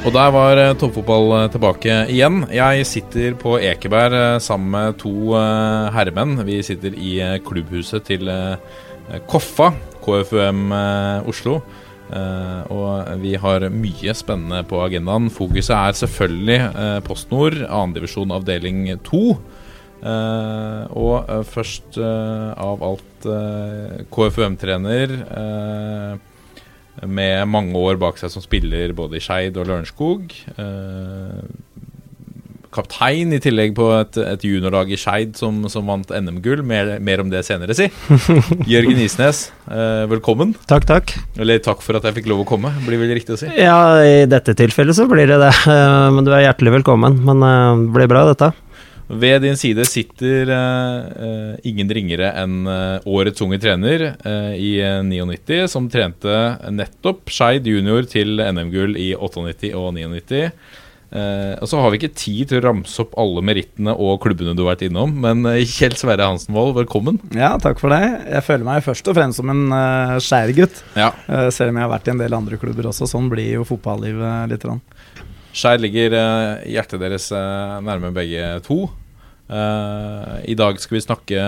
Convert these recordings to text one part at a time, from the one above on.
Og der var eh, toppfotball eh, tilbake igjen. Jeg sitter på Ekeberg eh, sammen med to herremenn. Vi sitter i klubbhuset til Koffa, KFUM Oslo. Og vi har mye spennende på agendaen. Fokuset er selvfølgelig Post Nord, annendivisjon avdeling 2. Og først av alt KFUM-trener med mange år bak seg som spiller både i Skeid og Lørenskog. Eh, kaptein i tillegg på et, et juniorlag i Skeid som, som, vant NM-gull. Mer, mer, om det senere, si. Jørgen Isnes, eh, velkommen. Takk, takk. Eller takk for at jeg fikk lov å komme, blir vel riktig å si? Ja, i dette tilfellet så blir det det. Eh, men du er hjertelig velkommen. Men det eh, blir bra, dette. Ved din side sitter uh, ingen ringere enn uh, årets unge trener uh, i 99, som trente nettopp Skeid junior til NM-gull i 98 og 99. og så har vi ikke tid til å ramse opp alle merittene og klubbene du har vært innom, men Kjell Sverre Hansenvold, velkommen. Ja, takk for det. Jeg føler meg først og fremst som en uh, skjærgutt. Ja. selv om jeg har vært i en del andre klubber også. Sånn blir jo fotballivet litt. Rann. Skeid ligger uh, hjertet deres uh, nærme begge to. Uh, I dag skal vi snakke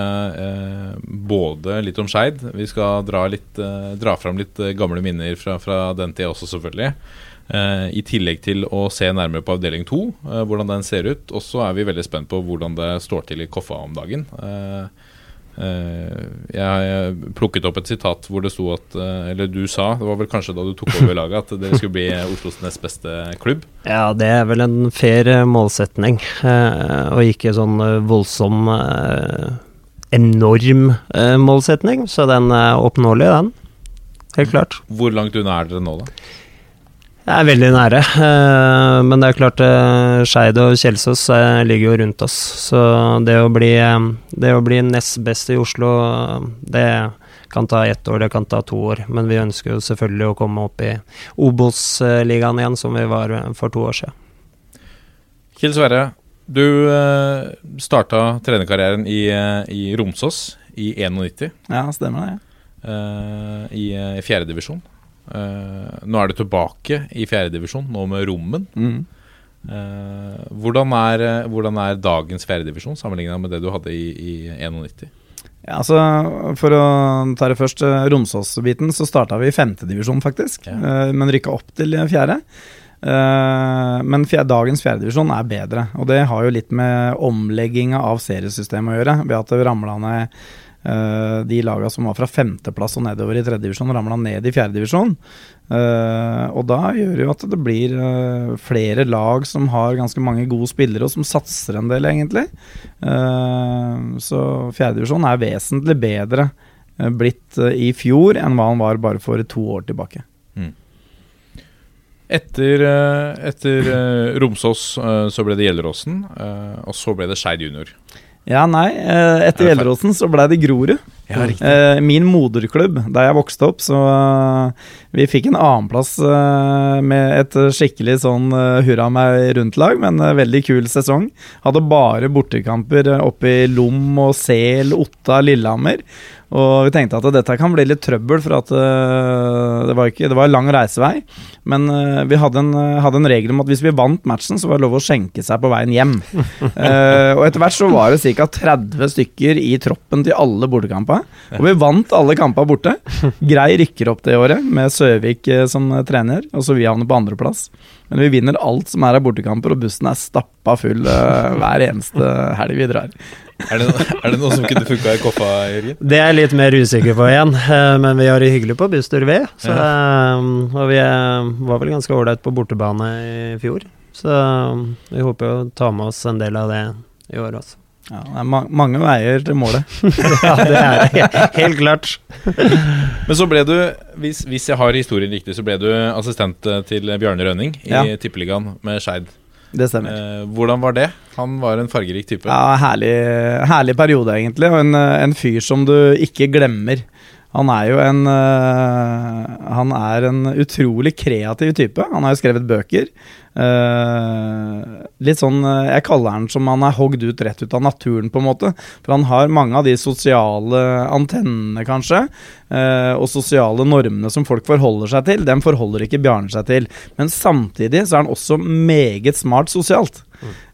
både litt om Skeid. Vi skal dra, litt, dra fram litt gamle minner fra, fra den tida også, selvfølgelig. I tillegg til å se nærmere på avdeling to, hvordan den ser ut. Og så er vi veldig spent på hvordan det står til i Koffa om dagen. Eh, jeg plukket opp et sitat hvor det sto at eh, Eller du sa, det var vel kanskje da du tok over laget, at dere skulle bli Oslos nest beste klubb? Ja, det er vel en fair eh, målsetning, og ikke sånn voldsom enorm målsetning. Så den er oppnåelig, den. Helt klart. Hvor langt unna er dere nå, da? Jeg er veldig nære, uh, men det er klart uh, Skeid og Kjelsås uh, ligger jo rundt oss. Så det å bli, det å bli nest best i Oslo, det kan ta ett år, det kan ta to år. Men vi ønsker jo selvfølgelig å komme opp i Obos-ligaen igjen, som vi var for to år siden. Kjell Sverre, du starta trenerkarrieren i, i Romsås i 91. Ja, stemmer det. Ja. I, i fjerdedivisjon. Uh, nå er du tilbake i fjerdedivisjon, nå med Rommen. Mm. Uh, hvordan, er, hvordan, er, dagens fjerdedivisjon sammenligna med det du hadde i, i 91? Ja, altså, For å ta det først, eh, Romsås-biten, så starta vi i femtedivisjon, faktisk. Ja. Men rykka opp til fjerde. men dagens fjerdedivisjon er bedre. Og det har jo litt med omlegginga av seriesystemet å gjøre. Ved at det ramla ned Uh, de lagene som var fra femteplass og nedover i tredjedivisjon, ramla ned i fjerdedivisjon. Uh, eh, og da gjør det jo at det blir uh, flere lag som har ganske mange gode spillere, og som satser en del, egentlig. Uh, så fjerdedivisjon er vesentlig bedre blitt i fjor enn hva han var bare for to år tilbake. Mm. Etter, etter Romsås så ble det Gjelleråsen, og så ble det Skeid junior. Ja, nei. Eh, etter Gjelleråsen så ble det Grorud. Ja, eh, min moderklubb da jeg vokste opp, så eh, vi fikk en annenplass med et skikkelig sånn hurra meg rundt-lag, men veldig kul sesong. Hadde bare bortekamper oppe i Lom og Sel, Otta, Lillehammer. Og vi tenkte at dette kan bli litt trøbbel, for at uh, det, var ikke, det var lang reisevei. Men uh, vi hadde en, hadde en, regel om at hvis vi vant matchen, så var det lov å skjenke seg på veien hjem. uh, og etter hvert så var det ca. 30 stykker i troppen til alle bortekamper. Og vi vant alle kampene borte. Grei rykker opp det året, med Søvik som trener, og så vi havner på andreplass. Men vi vinner alt som er av bortekamper, og bussen er stappa full hver eneste helg vi drar. Er det, er det noe som kunne funka i Koffa, Jørgen? Det er jeg litt mer usikker på igjen, eh, men vi har det hyggelig på busstur, vi. Så, ja. Eh, og vi var vel ganske ålreit på bortebane i fjor. Så vi håper å ta med oss en del av det i år også. Ja, det er ma mange veier til målet. ja, det er det. Helt klart. Men så ble du, hvis, hvis jeg har historien riktig, så ble du assistent eh, til Bjarne Rønning i Ja. Tippeligaen med Skeid. Det stemmer. Eh, hvordan var det? Han var en fargerik type. Ja, herlig, herlig periode, egentlig. Og en, eh, en fyr som du ikke glemmer. Han er jo en eh, Han er en utrolig kreativ type. Han har jo skrevet bøker. Eh, litt sånn eh, Jeg kaller han som han er hogd ut rett ut av naturen, på en måte. For han har mange av de sosiale antennene, kanskje, uh, og sosiale normene som folk forholder seg til. Dem forholder ikke Bjarne seg til. Men samtidig så er han også meget smart sosialt.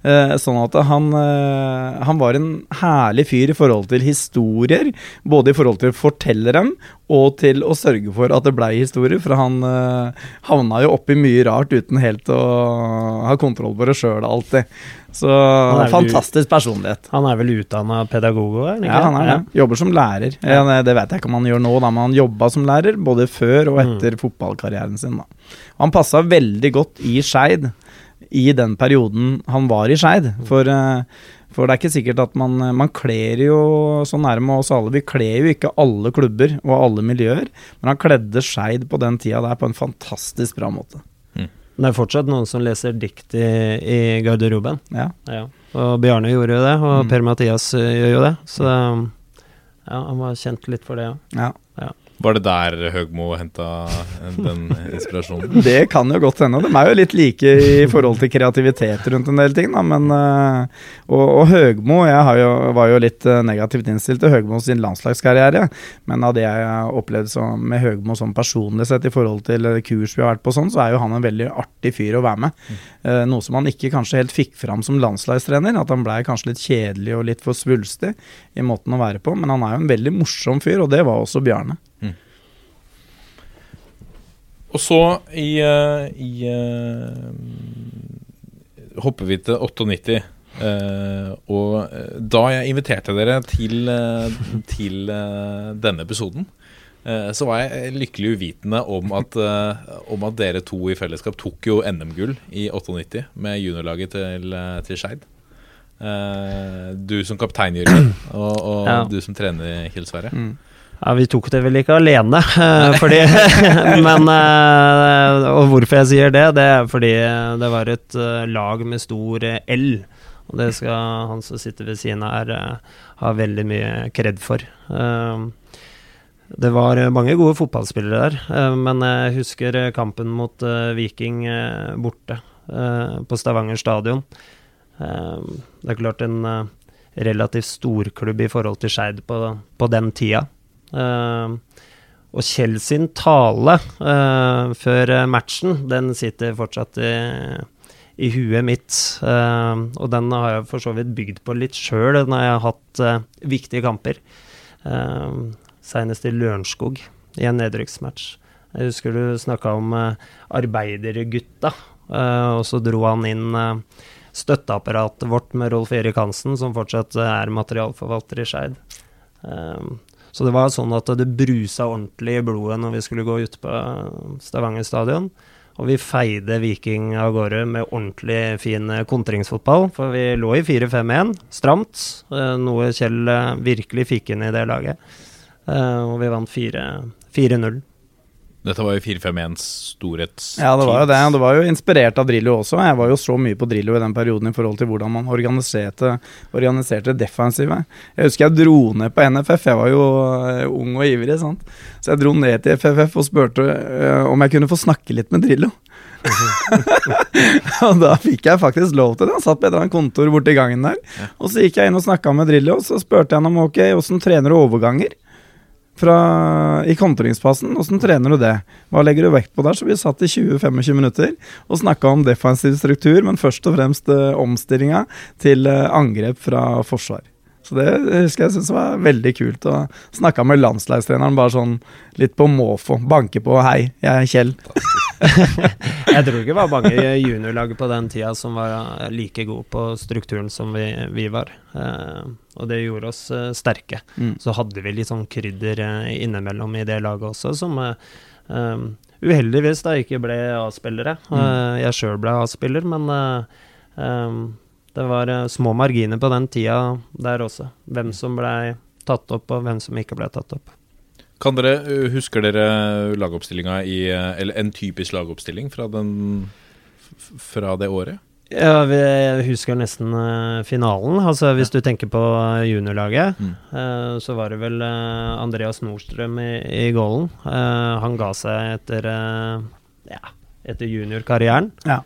Eh, sånn at han, eh, han var en herlig fyr i forhold til historier. Både i forhold til å fortelle dem, og til å sørge for at det blei historier. For han eh, havna jo oppi mye rart uten helt å ha kontroll på det sjøl alltid. Så fantastisk personlighet. Han er vel utdanna pedagog òg? Ja, han er det. Jobber som lærer. Ja, det, vet jeg ikke om han gjør nå, da, men han jobba som lærer både før og etter fotballkarrieren sin. Da. Han passa veldig godt i Skeid i den perioden han var i Skeid. For, eh, for det er ikke sikkert at man Man kler jo, så nærme oss alle, vi kler jo ikke alle klubber og alle miljøer, men han kledde Skeid på den tida der på en fantastisk bra måte. Det er fortsatt noen som leser dikt i, i garderoben. Ja. Ja. Og Bjarne gjorde jo det, og Mm. Per-Mathias eh, gjør jo det. Så ja, han var kjent litt for det, ja. ja. Var det der Høgmo henta den inspirasjonen? Det kan jo godt hende. De er jo litt like i forhold til kreativitet rundt en del ting, da. Men, eh, og, og Høgmo Jeg jo, var jo litt eh, negativt innstilt til Høgmo sin landslagskarriere. Men av det jeg har opplevd med Høgmo sånn personlig sett i forhold til kurs vi har vært på, sånn, så er jo han en veldig artig fyr å være med. Eh, noe som han ikke kanskje helt fikk fram som landslagstrener. At han blei kanskje litt kjedelig og litt for svulstig i måten å være på. Men han er jo en veldig morsom fyr, og det var også Bjarne. Og så i, eh, i eh, hopper vi til 98. Uh, og da jeg inviterte dere til, til denne episoden, så var jeg lykkelig uvitende om at, eh, om at dere to i fellesskap tok jo NM-gull i 98 med juniorlaget til, eh, til Skeid. Eh, du som kaptein, Jørgen, og, og Ja. du som trener, Kjell Sverre. Ja, Vi tok det vel ikke alene, eh, fordi Men eh, Og hvorfor jeg sier det, det er fordi det var et eh, lag med stor eh, L. Og det skal han som sitter ved siden av her, eh, ha veldig mye kred for. Det var eh, mange gode fotballspillere der, eh, men jeg husker eh, kampen mot Viking borte på Stavanger stadion. Det er klart en relativt storklubb i forhold til Skeid på, på den tida. Og Kjell sin tale før matchen, den sitter fortsatt i, i huet mitt. Og den har jeg for så vidt bygd på litt sjøl når jeg har hatt viktige kamper. Senest i Lørenskog, i en nedrykksmatch. Jeg husker du snakka om uh, arbeidergutta, eh, og så dro han inn eh, støtteapparatet vårt med Rolf Erik Hansen, som fortsatt eh, er materialforvalter i Skeid. Så det var sånn at det brusa ordentlig i blodet når vi skulle gå ut på Stavanger stadion. Og vi feide Viking av gårde med ordentlig fin eh, kontringsfotball. For vi lå i 4-5-1, stramt. eh, Noe Kjell eh, virkelig fikk inn i det laget. Eh, Og vi vant 4 4-0. Dette var jo 4-5-1s storhetstid. Ja, det var jo det. Det var jo inspirert av Drillo også. Jeg var jo så mye på Drillo i den perioden i forhold til hvordan man organiserte, organiserte defensivet. Jeg husker jeg dro ned på NFF. Jeg var jo eh, ung og ivrig, sant. Så jeg dro ned til FFF og spurte eh, om jeg kunne få snakke litt med Drillo. og da fikk jeg faktisk lov til det. Han satt på et eller annet kontor borti gangen der. Og så gikk jeg inn og snakka med Drillo, og så spurte jeg ham om ok, åssen trener du overganger? Fra, i kontringsfasen. Åssen trener du det? Hva legger du vekt på der? Så vi satt i 20-25 minutter og snakka om defensiv struktur, men først og fremst eh, omstillinga til eh, angrep fra forsvar. Så det husker jeg syntes var veldig kult. Og snakka med landslagstreneren bare sånn litt på måfå. Banke på 'hei, jeg er Kjell'. Jeg tror ikke det var mange juniorlag på den tida som var like gode på strukturen som vi, vi var. Eh, og det gjorde oss eh, sterke. Mm. Så hadde vi litt sånn krydder eh, innimellom i det laget også, som eh, eh, uheldigvis da ikke ble A-spillere. Mm. Eh, jeg sjøl ble A-spiller, men eh, eh, Det var eh, små marginer på den tida der også. Hvem som blei tatt opp, og hvem som ikke blei tatt opp. Kan dere, uh, Husker dere lagoppstillinga i uh, Eller en typisk lagoppstilling fra, den, fra det året? Ja, vi jeg husker nesten eh, finalen. Altså Hvis du tenker på eh, juniorlaget, Mm. eh, så var det vel eh, Andreas Nordstrøm i, i goalen. Eh, han ga seg etter ja, etter juniorkarrieren. Ja.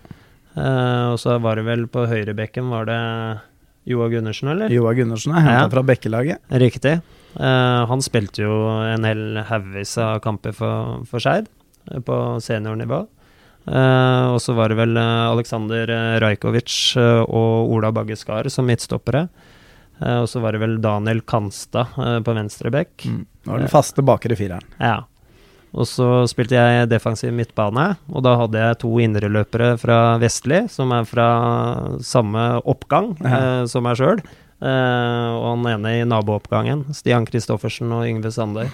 Eh, og så var det vel på høyrebekken var det Joa Gundersen, eller? Joa Gundersen er henta Ja. fra Bekkelaget. Riktig. Eh, han spilte jo en hel haugvis av kamper for, for Skeid, eh, på seniornivå. Eh, og så var det vel Aleksandr Rajkovic og Ola Bagge Skar som midtstoppere. Og så var det vel Daniel Kanstad på venstre bekk. Mm. Det var den faste bakre fireren. Ja. Og så spilte jeg defensiv midtbane, og da hadde jeg to indreløpere fra Vestli, som er fra samme oppgang eh, som meg sjøl. Eh, og han ene i nabooppgangen, Stian Kristoffersen og Yngve Sandøy.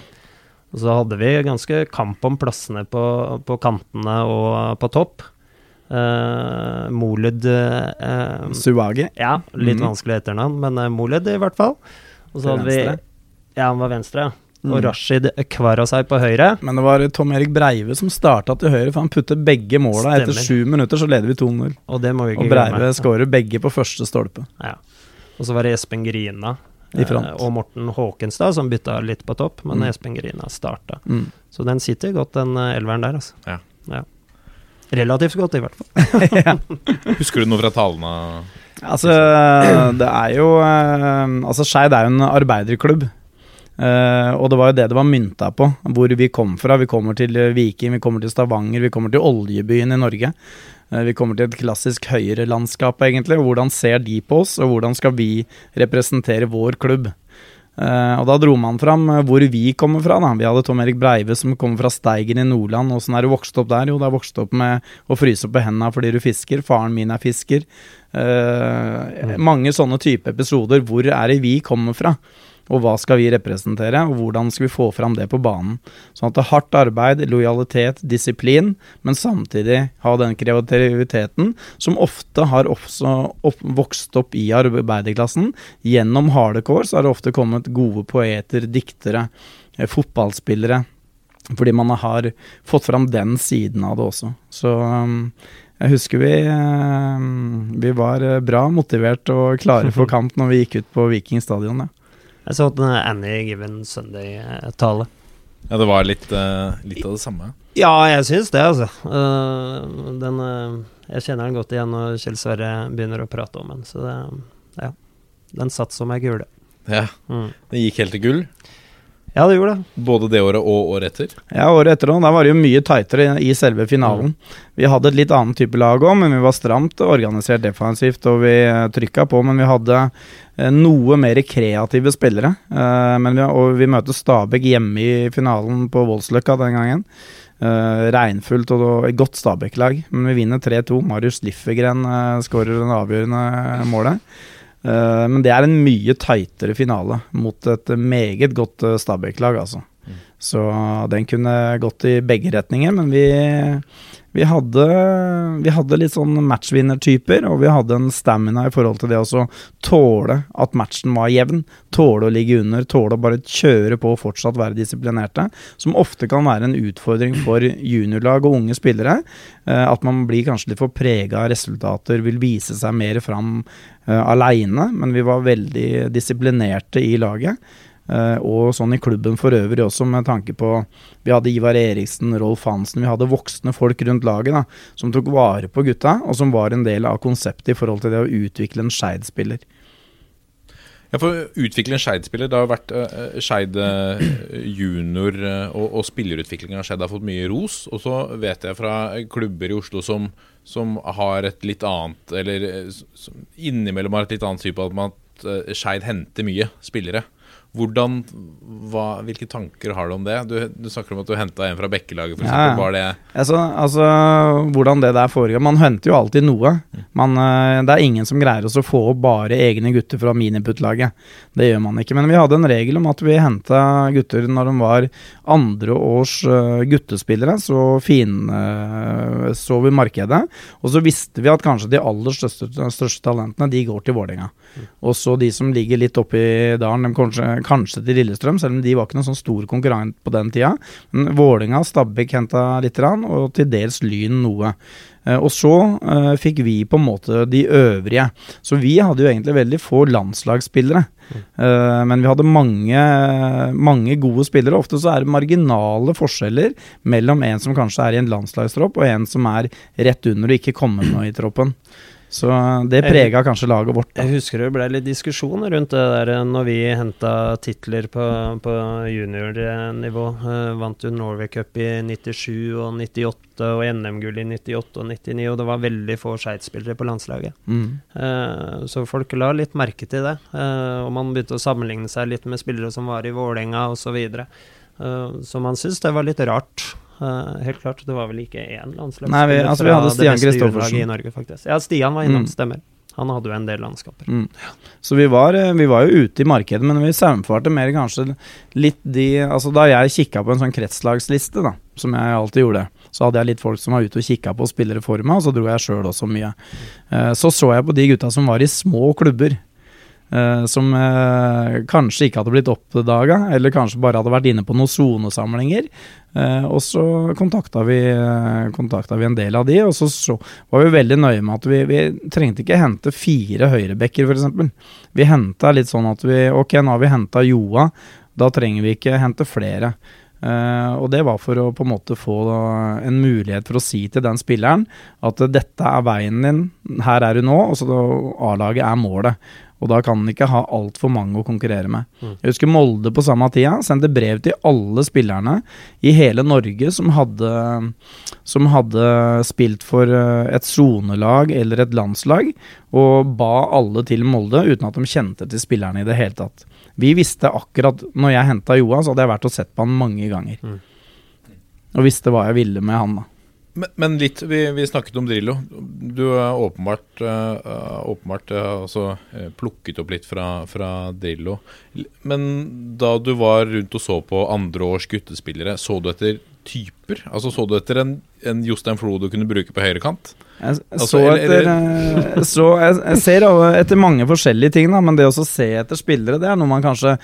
Og så hadde vi ganske kamp om plassene på, på kantene og på topp. Uh, Molud uh, Suage? Ja, litt mm. vanskelig etternavn, men uh, Molud i hvert fall. Og så hadde vi. Ja, han var venstre, Mm. Og. Rashid Kvarasai på høyre. Men det var Tom Erik Breive som starta til høyre, for han putter begge måla. Etter sju minutter så leder vi 2-0. Og Og Breive skårer begge på første stolpe. Ja. Og så var det Espen Grina I front. eh, og Morten Håkenstad som bytta litt på topp, men Mm. Espen Grina starta. Mm. Så den sitter godt, den eh, elveren der, altså. Ja. Relativt godt, i hvert fall. Husker du noe fra talene? Altså, det er jo eh, Altså, Skeid er jo en arbeiderklubb. Eh, og det var jo det det var mynta på, hvor vi kom fra. Vi kommer til eh, Viking, vi kommer til Stavanger, vi kommer til oljebyen i Norge. Uh, vi kommer til et klassisk høyrelandskap, egentlig. Hvordan ser de på oss, og hvordan skal vi representere vår klubb? Uh, og da dro man fram hvor vi kommer fra. Da. Vi hadde Tom Erik Breive som kommer fra Steigen i Nordland. Åssen er du vokst opp der? Jo, det er vokst opp med å fryse opp på hendene fordi du fisker. Faren min er fisker. Mm. Mange sånne type episoder. Hvor er det vi kommer fra? Og hva skal vi representere, og hvordan skal vi få fram det på banen? Sånn at det er hardt arbeid, lojalitet, disiplin, men samtidig ha den kreativiteten som ofte har også opp, vokst opp i arbeiderklassen. Gjennom hardcore så har det ofte kommet gode poeter, diktere, eh, fotballspillere. Fordi man har fått fram den siden av det også. Så um, jeg husker vi, um, vi var eh, bra motivert og klare for kamp når vi gikk ut på Viking stadion. Ja. Jeg så den Annie Given Sunday-tale. Ja, det var litt, uh, litt av det samme. Ja, jeg syns det, altså. Uh, den uh, Jeg kjenner den godt igjen når Kjell Sverre begynner å prate om den, så det Ja. Den satt som ei kule. Ja, Mm. Den gikk helt til gull, Ja, det gjorde det. både det året og året etter. Ja, året etter òg. Da var det jo mye tightere i selve finalen. Vi hadde et litt annet type lag òg, men vi var stramt organisert defensivt, og vi trykka på. Men vi hadde eh, noe mer kreative spillere. Eh, men vi, og vi møter Stabæk hjemme i finalen på Voldsløkka den gangen. Regnfullt og et godt Stabæk-lag, men vi vinner 3-2. Marius Liffegren skårer det avgjørende målet. Eh, men det er en mye tightere finale mot et meget godt uh, Stabæk-lag, altså. Så den kunne gått i begge retninger, men vi, vi, hadde, vi hadde litt sånn matchvinnertyper, og vi hadde en stamina i forhold til det å tåle at matchen var jevn. Tåle å ligge under, tåle å bare kjøre på og fortsatt være disiplinerte. Som ofte kan være en utfordring for juniorlag og unge spillere. eh, At man blir kanskje litt for prega av resultater, vil vise seg mer fram uh, aleine, men vi var veldig disiplinerte i laget. Eh, og sånn i klubben for øvrig også, med tanke på Vi hadde Ivar Eriksen, Rolf Hansen, vi hadde voksne folk rundt laget da, som tok vare på gutta, og som var en del av konseptet i forhold til det å utvikle en Skeid-spiller. Ja, for å utvikle en Skeid-spiller Det har vært uh, Skeid junior og, og spillerutviklinga av Skeid har fått mye ros. Og så vet jeg fra klubber i Oslo som, som har et litt annet Eller som innimellom har et litt annet syn på at man Skeid henter mye spillere. Hvordan, hva, hvilke tanker har du om det? Du, du snakker om at du henta en fra Bekkelaget, f.eks. Ja. Var det Altså, altså, hvordan det der foregår Man henter jo alltid noe. Man, eh, det er ingen som greier å få bare egne gutter fra miniputtlaget. Det gjør man ikke. Men vi hadde en regel om at vi henta gutter når de var andre års eh, guttespillere. Så fine eh, så vi markedet. Og så visste vi at kanskje de aller største, største talentene, de går til Vålerenga. Og så de som ligger litt oppi dalen, de kanskje, kanskje til Lillestrøm, selv om de var ikke noen sånn stor konkurrent på den tida. Men Vålerenga, Stabæk henta litt, og til dels Lyn noe. Eh, Og så uh, fikk vi på en måte de øvrige. Så vi hadde jo egentlig veldig få landslagsspillere. Eh, men vi hadde mange, mange gode spillere. Ofte så er det marginale forskjeller mellom en som kanskje er i en landslagstropp, og en som er rett under og ikke kommer med i troppen. Så det prega kanskje laget vårt. Da. Jeg husker det ble litt diskusjon rundt det der eh, når vi henta titler på, på juniornivå. Eh, vant jo Norway Cup i 97 og 98 og NM-gull i 98 og 99, og det var veldig få Skeid-spillere på landslaget. Mm. Eh, så folk la litt merke til det, eh, og man begynte å sammenligne seg litt med spillere som var i Vålerenga osv. Uh, så man syntes det var litt rart. Eh, helt klart, det var vel ikke én landslagsspiller Nei, vi- altså, vi hadde Stian Kristoffersen. i Norge, faktisk. Ja, Stian var innom, Mm. stemmer. Han hadde jo en del landskaper. Mm. Så vi var, eh, vi var jo ute i markedet, men vi saumfarte mer kanskje litt de Altså da jeg kikka på en sånn kretslagsliste, da, som jeg alltid gjorde, så hadde jeg litt folk som var ute og kikka på spillere for meg, og så dro jeg sjøl også mye. Eh, Så så jeg på de gutta som var i små klubber. Eh, som eh, kanskje ikke hadde blitt oppdaga, eller kanskje bare hadde vært inne på noen sonesamlinger. Eh, og så kontakta vi, vi en del av de, og så, så var vi veldig nøye med at vi, vi trengte ikke hente fire høyrebekker, f.eks. Vi henta litt sånn at vi Ok, nå har vi henta Joa, da trenger vi ikke hente flere. Uh, og det var for å på en måte få da, en mulighet for å si til den spilleren at dette er veien din, her er du nå, og så A-laget er målet. Og da kan han ikke ha altfor mange å konkurrere med. Jeg husker Molde på samme tida sendte brev til alle spillerne i hele Norge som hadde, som hadde spilt for eh, et sonelag eller et landslag, og ba alle til Molde uten at de kjente til spillerne i det hele tatt. Vi visste akkurat Når jeg henta Joa, så hadde jeg vært og sett på han mange ganger. Mm. Og visste hva jeg ville med han, da. Men, men litt, vi, vi snakket om Drillo. Du er åpenbart, eh, åpenbart eh, altså, eh, plukket opp litt fra, fra Drillo. Men da du var rundt og så på andre års guttespillere, så du etter typer? Altså Så du etter en, en Jostein Flo du kunne bruke på høyrekant? Jeg, Altså, så etter så jeg, jeg ser etter mange forskjellige ting, da, men det å se etter spillere, det er noe man kanskje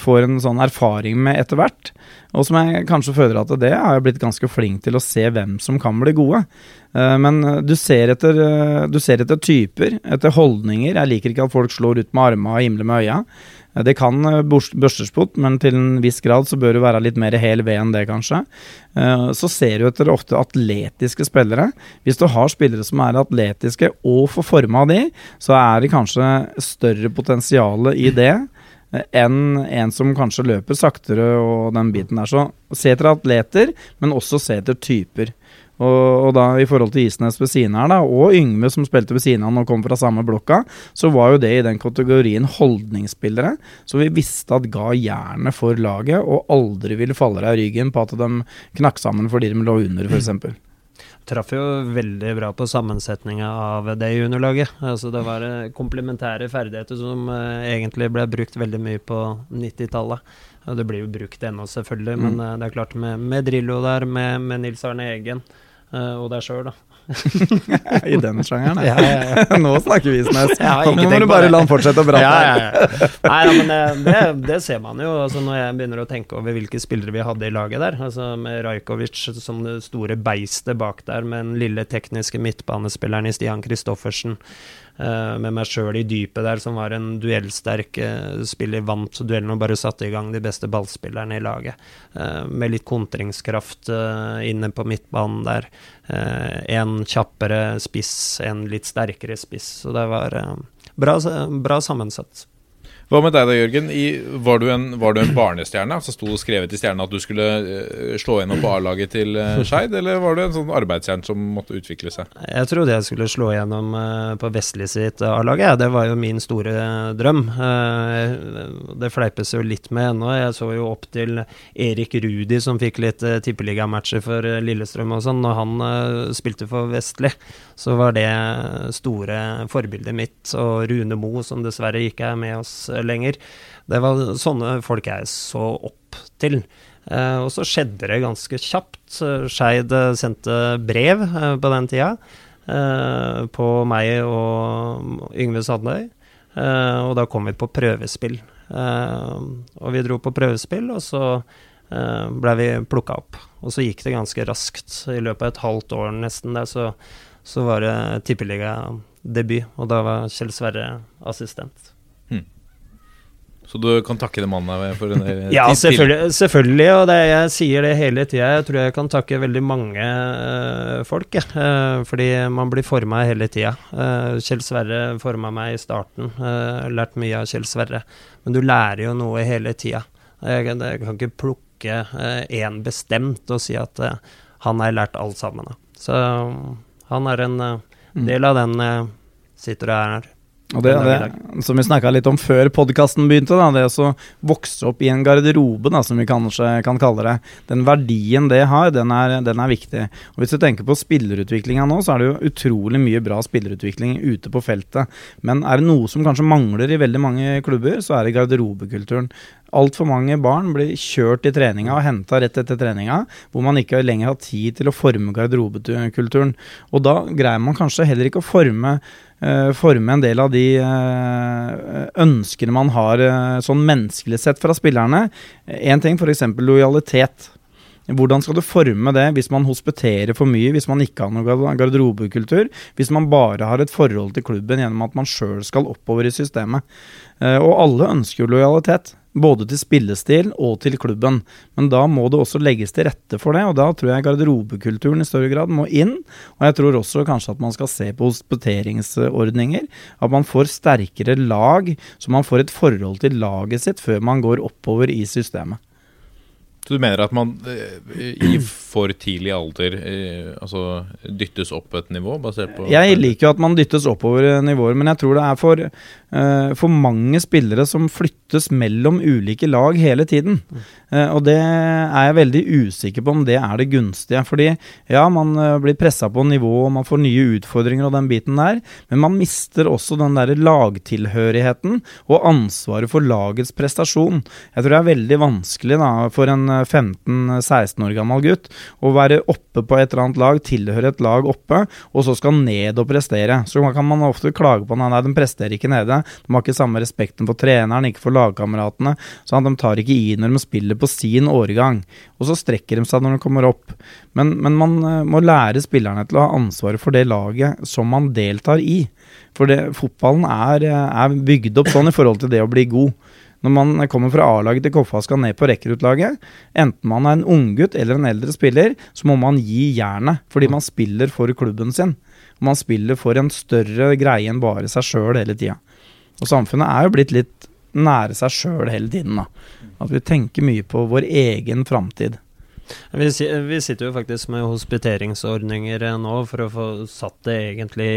får en sånn erfaring med etter hvert. Og som jeg kanskje føler at det har jeg blitt ganske flink til å se hvem som kan bli gode. Eh, Men eh, du ser, etter, eh, du ser etter typer, etter holdninger. Jeg liker ikke at folk slår ut med armene og himler med øya. Det kan børstespott, men til en viss grad så bør du være litt mer hel ved enn det, kanskje. Så ser du etter ofte atletiske spillere. Hvis du har spillere som er atletiske og får forma de, så er det kanskje større potensial i det enn en som kanskje løper saktere og den biten der. Så se etter atleter, men også se etter typer. Og, og da i forhold til Isnes ved siden her, da, og Yngve som spilte ved siden av han og kom fra samme blokka, så var jo det i den kategorien holdningsspillere. Så vi visste at ga jernet for laget, og aldri ville falle deg i ryggen på at de knakk sammen fordi de lå under, f.eks. Traff jo veldig bra på sammensetninga av det juniorlaget. Altså det var eh, komplementære ferdigheter som eh, egentlig ble brukt veldig mye på 90-tallet. Og det blir jo brukt ennå, selvfølgelig, Mm. men eh, det er klart med, med Drillo der, med, med Nils Arne Egen og deg sjøl, da. I den sjangeren, Ja, ja, ja. Nå snakker vi, ikke Nå må du bare la han fortsette å prate. Ja, ja, ja. Nei, men eh, det, det ser man jo altså når jeg begynner å tenke over hvilke spillere vi hadde i laget der. Altså Med Rajkovic som det store beistet bak der, med den lille tekniske midtbanespilleren i Stian Christoffersen. Eh, med meg sjøl i dypet der, som var en duellsterk eh, spiller. Vant duellen og bare satte i gang de beste ballspillerne i laget. Eh, med litt kontringskraft inne på midtbanen der. En kjappere spiss, en litt sterkere spiss. Så det var bra, bra sammensatt. Hva med deg da, Jørgen? I, var, du en, var, du en, barnestjerne? Altså Sto det skrevet i stjerna at du skulle uh, slå gjennom på A-laget til uh, Skeid, eller var du en sånn arbeidsjern som måtte utvikle seg? Jeg trodde jeg skulle slå gjennom uh, på Vestli sitt A-lag, ja. det var jo min store drøm. det fleipes jo litt med ennå. Jeg så jo opp til Erik Rudi som fikk litt tippeligamatcher for Lillestrøm og sånn, når han spilte for Vestli. Så var det store forbildet mitt, og Rune Mo, som dessverre ikke er med oss lenger. Det var sånne folk jeg så opp til. Uh, og så skjedde det ganske kjapt. Skeid sendte brev uh, på den tida uh, på meg og Yngve Sandøy. Eh, og da kom vi på prøvespill. Eh, og vi dro på prøvespill, og så eh, ble vi plukka opp. Og så gikk det ganske raskt. I løpet av et halvt år nesten der, så, så var det tippeligadebut. Og da var Kjell Sverre assistent. Så du kan takke den mannen for en Ja, selvfølgelig, selvfølgelig, og det, jeg sier det hele tida. Jeg tror jeg kan takke veldig mange uh, folk, uh, fordi man blir forma hele tida. Uh, Kjell Sverre forma meg i starten, lært mye av Kjell Sverre. Men du lærer jo noe hele tida. Jeg, jeg, kan ikke plukke én bestemt og si at han har lært alt sammen. Så han er en mm. del av den sitter og er her. Og det, det, som vi snakka litt om før podkasten begynte, da, det å vokse opp i en garderobe, da, som vi kanskje kan kalle det. Den verdien det har, den er, den er viktig. Og Hvis du tenker på spillerutviklinga nå, så er det jo utrolig mye bra spillerutvikling ute på feltet. Men er det noe som kanskje mangler i veldig mange klubber, så er det garderobekulturen. Altfor mange barn blir kjørt i treninga og henta rett etter treninga, hvor man ikke lenger har tid til å forme garderobekulturen. Og da greier man kanskje heller ikke å forme forme en del av de uh, ønskene man har uh, sånn menneskelig sett fra spillerne. Én ting, f.eks. lojalitet. Hvordan skal du forme det hvis man hospiterer for mye, hvis man ikke har noen garderobekultur, hvis man bare har et forhold til klubben gjennom at man sjøl skal oppover i systemet? Og alle ønsker jo lojalitet. Både til spillestil og til klubben. Men da må det også legges til rette for det, og da tror jeg garderobekulturen i større grad må inn. Og jeg tror også kanskje at man skal se på hospiteringsordninger. At man får sterkere lag, så man får et forhold til laget sitt før man går oppover i systemet. Så du mener at man eh, i for tidlig alder eh, altså dyttes opp et nivå? basert på Jeg liker jo at man dyttes oppover nivåer, men jeg tror det er for, for mange spillere som flyttes mellom ulike lag hele tiden. Og det er jeg veldig usikker på om det er det gunstige. Fordi ja, man blir pressa på nivå, og man får nye utfordringer og den biten der, men man mister også den der lagtilhørigheten og ansvaret for lagets prestasjon. Jeg tror det er veldig vanskelig da, for en 15-16 år gammel gutt å være oppe på et eller annet lag, tilhøre et lag oppe, og så skal ned og prestere. Så kan man ofte klage på at de presterer ikke nede. De har ikke samme respekten for treneren, ikke for lagkameratene. at de tar ikke i når de spiller på sin årgang. Og så strekker de seg når de kommer opp. Men, men man eh, må lære spillerne til å ha ansvaret for det laget som man deltar i. For det, fotballen er, eh, er bygd opp sånn i forhold til det å bli god. Når man kommer fra A-laget til Koffa og skal ned på rekruttlaget, enten man er en unggutt eller en eldre spiller, så må man gi jernet, fordi man spiller for klubben sin. Og man spiller for en større greie enn bare seg sjøl hele tida. Og samfunnet er jo blitt litt nære seg sjøl hele tiden, da. At vi tenker mye på vår egen framtid. Vi, vi, sitter jo faktisk med hospiteringsordninger eh, nå for å få satt det egentlig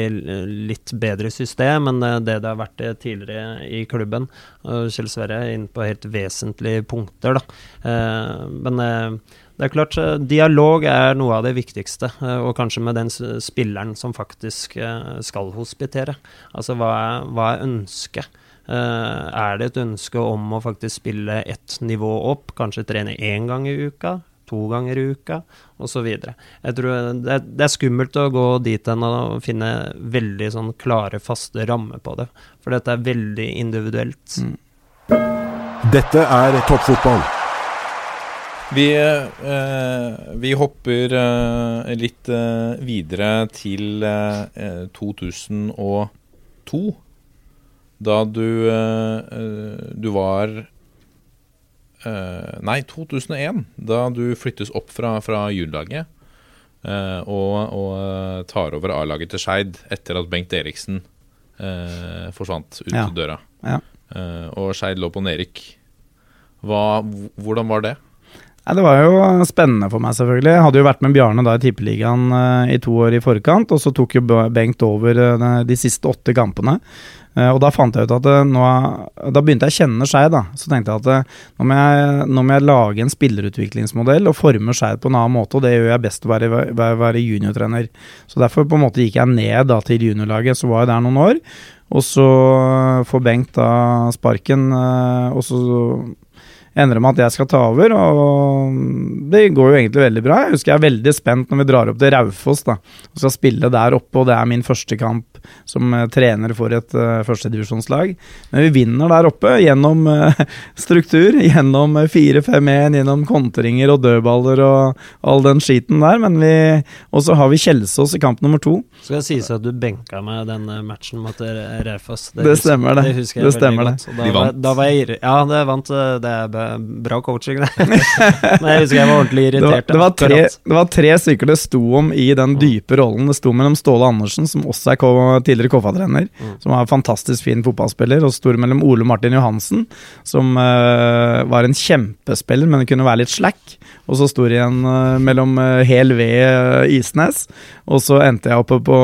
litt bedre system enn eh, det det har vært tidligere i klubben. Kjell Sverre er inne på helt vesentlige punkter, da. Eh, men det er klart, dialog er noe av det viktigste, og kanskje med den spilleren som faktisk skal hospitere. Altså, hva er, hva er ønsket? er det et ønske om å faktisk spille ett nivå opp, kanskje trene én gang i uka? To ganger i uka, osv. Jeg tror det, det er skummelt å gå dit hen og finne veldig sånn klare, faste rammer på det. For dette er veldig individuelt. Mm. Dette er toppfotball. Vi, eh, vi hopper eh, litt eh, videre til 2002. Eh, da du, eh, du var nei, 2001, da du flyttes opp fra, fra juniorlaget uh, og, og uh, tar over A-laget til Skeid etter at Bengt Eriksen forsvant ut ja. døra. Ja. eh, og Skeid lå på nedrykk. Hvordan var det? Nei, Det var jo spennende for meg, selvfølgelig. Jeg hadde jo vært med Bjarne da i Tippeligaen i to år i forkant, og så tok jo Bengt over de siste åtte kampene. Uh, og da fant jeg ut at nå, Da begynte jeg å kjenne Skeid, da. Så tenkte jeg at nå må jeg, nå må jeg lage en spillerutviklingsmodell og forme Skeid på en annen måte, og det gjør jeg best å være, være, være juniortrener. Så derfor på en måte gikk jeg ned da til juniorlaget, så var jeg der noen år. Og så får Bengt da sparken, og så ender meg med at jeg skal ta over, og det går jo egentlig veldig bra. Jeg husker jeg er veldig spent når vi drar opp til Raufoss da, og skal spille der oppe, og det er min første kamp som uh, trener for et uh, førstedivisjonslag. Men vi vinner der oppe gjennom uh, struktur, gjennom 4-5-1, gjennom kontringer og dødballer og all den skiten der, men vi Og så har vi Kjelsås i kamp nummer to. Skal det sies at du benka meg den matchen mot Raufoss? Det, det, stemmer det. Det husker jeg det stemmer godt. Da, de vant. Da var jeg, ja, det vant. Det er bra coaching, det. Men jeg husker jeg var ordentlig irritert. Det var, det, var tre, det var, tre, stykker det sto om i den dype rollen. Det sto mellom Ståle Andersen, som også er tidligere KFA-trener, mm. som var en fantastisk fin fotballspiller, og stor sto mellom Ole Martin Johansen, som uh, var en kjempespiller, men kunne være litt slack. Og så sto det igjen uh, mellom uh, Hel V Isnes, og så endte jeg oppe på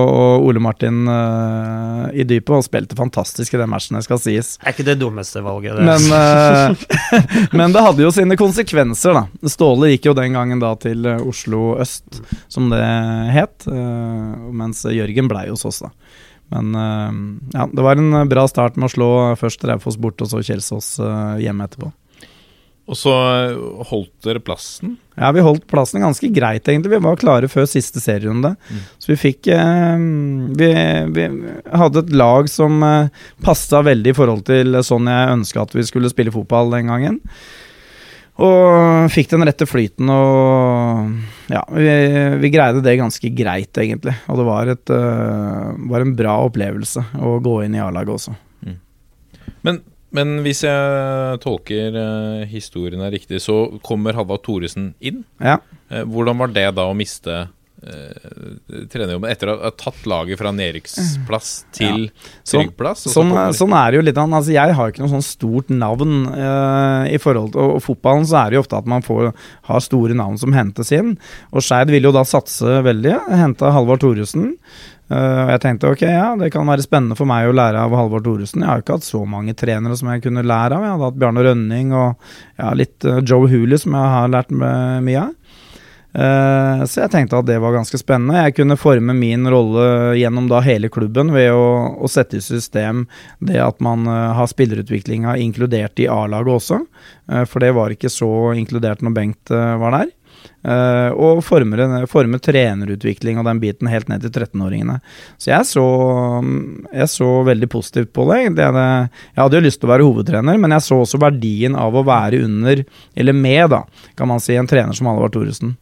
Ole Martin i dypet og spilte fantastisk i den matchen, det skal sies. Er ikke det dummeste valget, det. Men, men det hadde jo sine konsekvenser, da. Ståle gikk jo den gangen da til eh, Oslo øst, som det het. Mens Jørgen blei hos oss, da. Men ja, det var en bra start med å slå først Raufoss bort, og så Kjelsås hjemme etterpå. Og så holdt dere plassen? Ja, vi holdt plassen ganske greit, egentlig. Vi var klare før siste serierunde. Mm. Så vi fikk eh, vi, vi, hadde et lag som eh, passa veldig i forhold til sånn jeg ønska at vi skulle spille fotball den gangen. Og fikk den rette flyten, og ja, vi, vi greide det ganske greit, egentlig. Og det var, et, uh, var en bra opplevelse å gå inn i A-laget også. Mm. Men, men, hvis jeg tolker uh, historien er riktig, så kommer Halvard Thoresen inn. Ja. Uh, hvordan var det da å miste uh, trenerjobben etter å ha tatt laget fra nedrykksplass til ja. tryggplass? Sånn, sånn, sånn, er det jo litt. Altså, jeg har ikke noe sånn stort navn uh, i forhold til og, fotballen. Så er det jo ofte at man får ha store navn som hentes inn. Og Skeid vil jo da satse veldig. Henta Halvard Thoresen. Uh, jeg tenkte ok, ja, det kan være spennende for meg å lære av Halvard Thoresen. Jeg har ikke hatt så mange trenere som jeg kunne lære av. Jeg hadde hatt Bjarne Rønning og ja, litt uh, Joe Hooley, som jeg har lært mye av. Uh, så jeg tenkte at det var ganske spennende. Jeg kunne forme min rolle gjennom da hele klubben ved å, å sette i system det at man uh, har spillerutviklinga inkludert i A-laget også. Uh, for det var ikke så inkludert når Bengt var der. Og forme, former, trenerutvikling og den biten helt ned til 13-åringene. Så jeg, så jeg så veldig positivt på det. det jeg hadde jo lyst til å være hovedtrener, men jeg så også verdien av å være under, eller med, da, kan man si, en trener som Halvard Thoresen.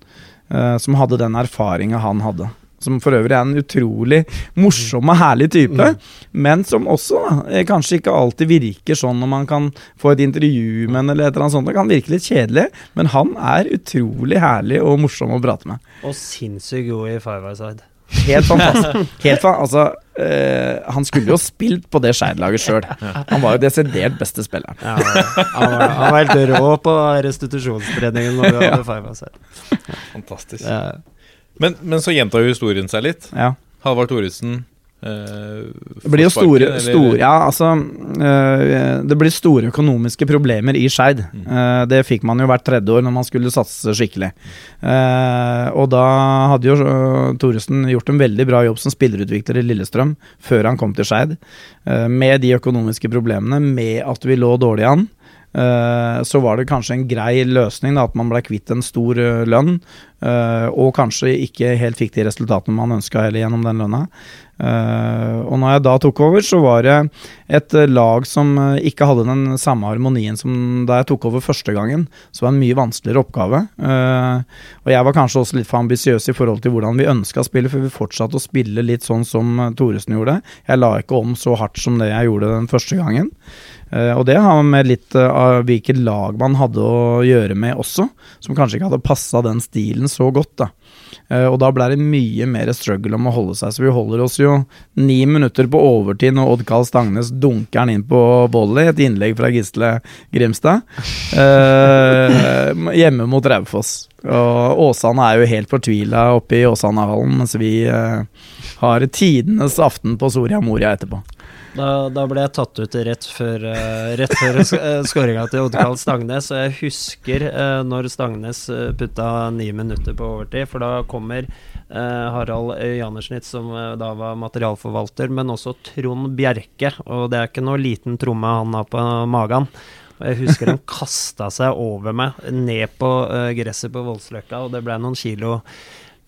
Uh, som hadde den erfaringa han hadde. Som for øvrig er en utrolig morsom og herlig type, mm. men som også da, eh, kanskje ikke alltid virker sånn når man kan få et intervju med eller et eller annet sånt. Det kan virke litt kjedelig, men han er utrolig herlig og morsom å prate med. Og sinnssykt god i five side. Helt fantastisk. Helt fan, altså, øh, han skulle jo spilt på det Skeid-laget sjøl. Han var jo desidert beste spilleren. Ja, han, var, han, var, helt rå på restitusjonstreningen når vi hadde five side. Fantastisk. Ja. Men, men, så gjentar jo historien seg litt. Ja. Halvard Thoresen eh, det blir jo store, store, Ja, altså uh, Det blir store økonomiske problemer i Skeid. Mm. Uh, det fikk man jo hvert tredje år når man skulle satse skikkelig. og da hadde jo Thoresen gjort en veldig bra jobb som spillerutvikler i Lillestrøm før han kom til Skeid. med de økonomiske problemene, med at vi lå dårlig an. Uh, så var det kanskje en grei løsning da, at man ble kvitt en stor uh, lønn, uh, og kanskje ikke helt fikk de resultatene man ønska heller gjennom den lønna. og når jeg da tok over, så var det et lag som ikke hadde den samme harmonien som da jeg tok over første gangen. Så det var en mye vanskeligere oppgave. og jeg var kanskje også litt for ambisiøs i forhold til hvordan vi ønska å spille, for vi fortsatte å spille litt sånn som Thoresen gjorde. Jeg la ikke om så hardt som det jeg gjorde den første gangen. Uh, og det har med litt uh, av hvilket lag man hadde å gjøre med også, som kanskje ikke hadde passa den stilen så godt. da. Eh, og da ble det mye mer struggle om å holde seg, så vi holder oss jo ni minutter på overtid når Odd Karl Stangnes dunker den inn på volley, et innlegg fra Gisle Grimstad, eh, hjemme mot Raufoss. Og Åsane er jo helt fortvila oppe i Åsanehallen, mens vi eh, har tidenes aften på Soria Moria etterpå. Da, da ble jeg tatt ut rett før, uh, rett før uh, skåringa til Oddkall Stangnes, og jeg husker uh, når Stangnes putta ni minutter på overtid, for da kommer Harald Janersnitz, som da var materialforvalter, men også Trond Bjerke, og det er ikke noe liten tromme han har på magen. Og jeg husker han kasta seg over meg, ned på gresset på Voldsløkka, og det ble noen kilo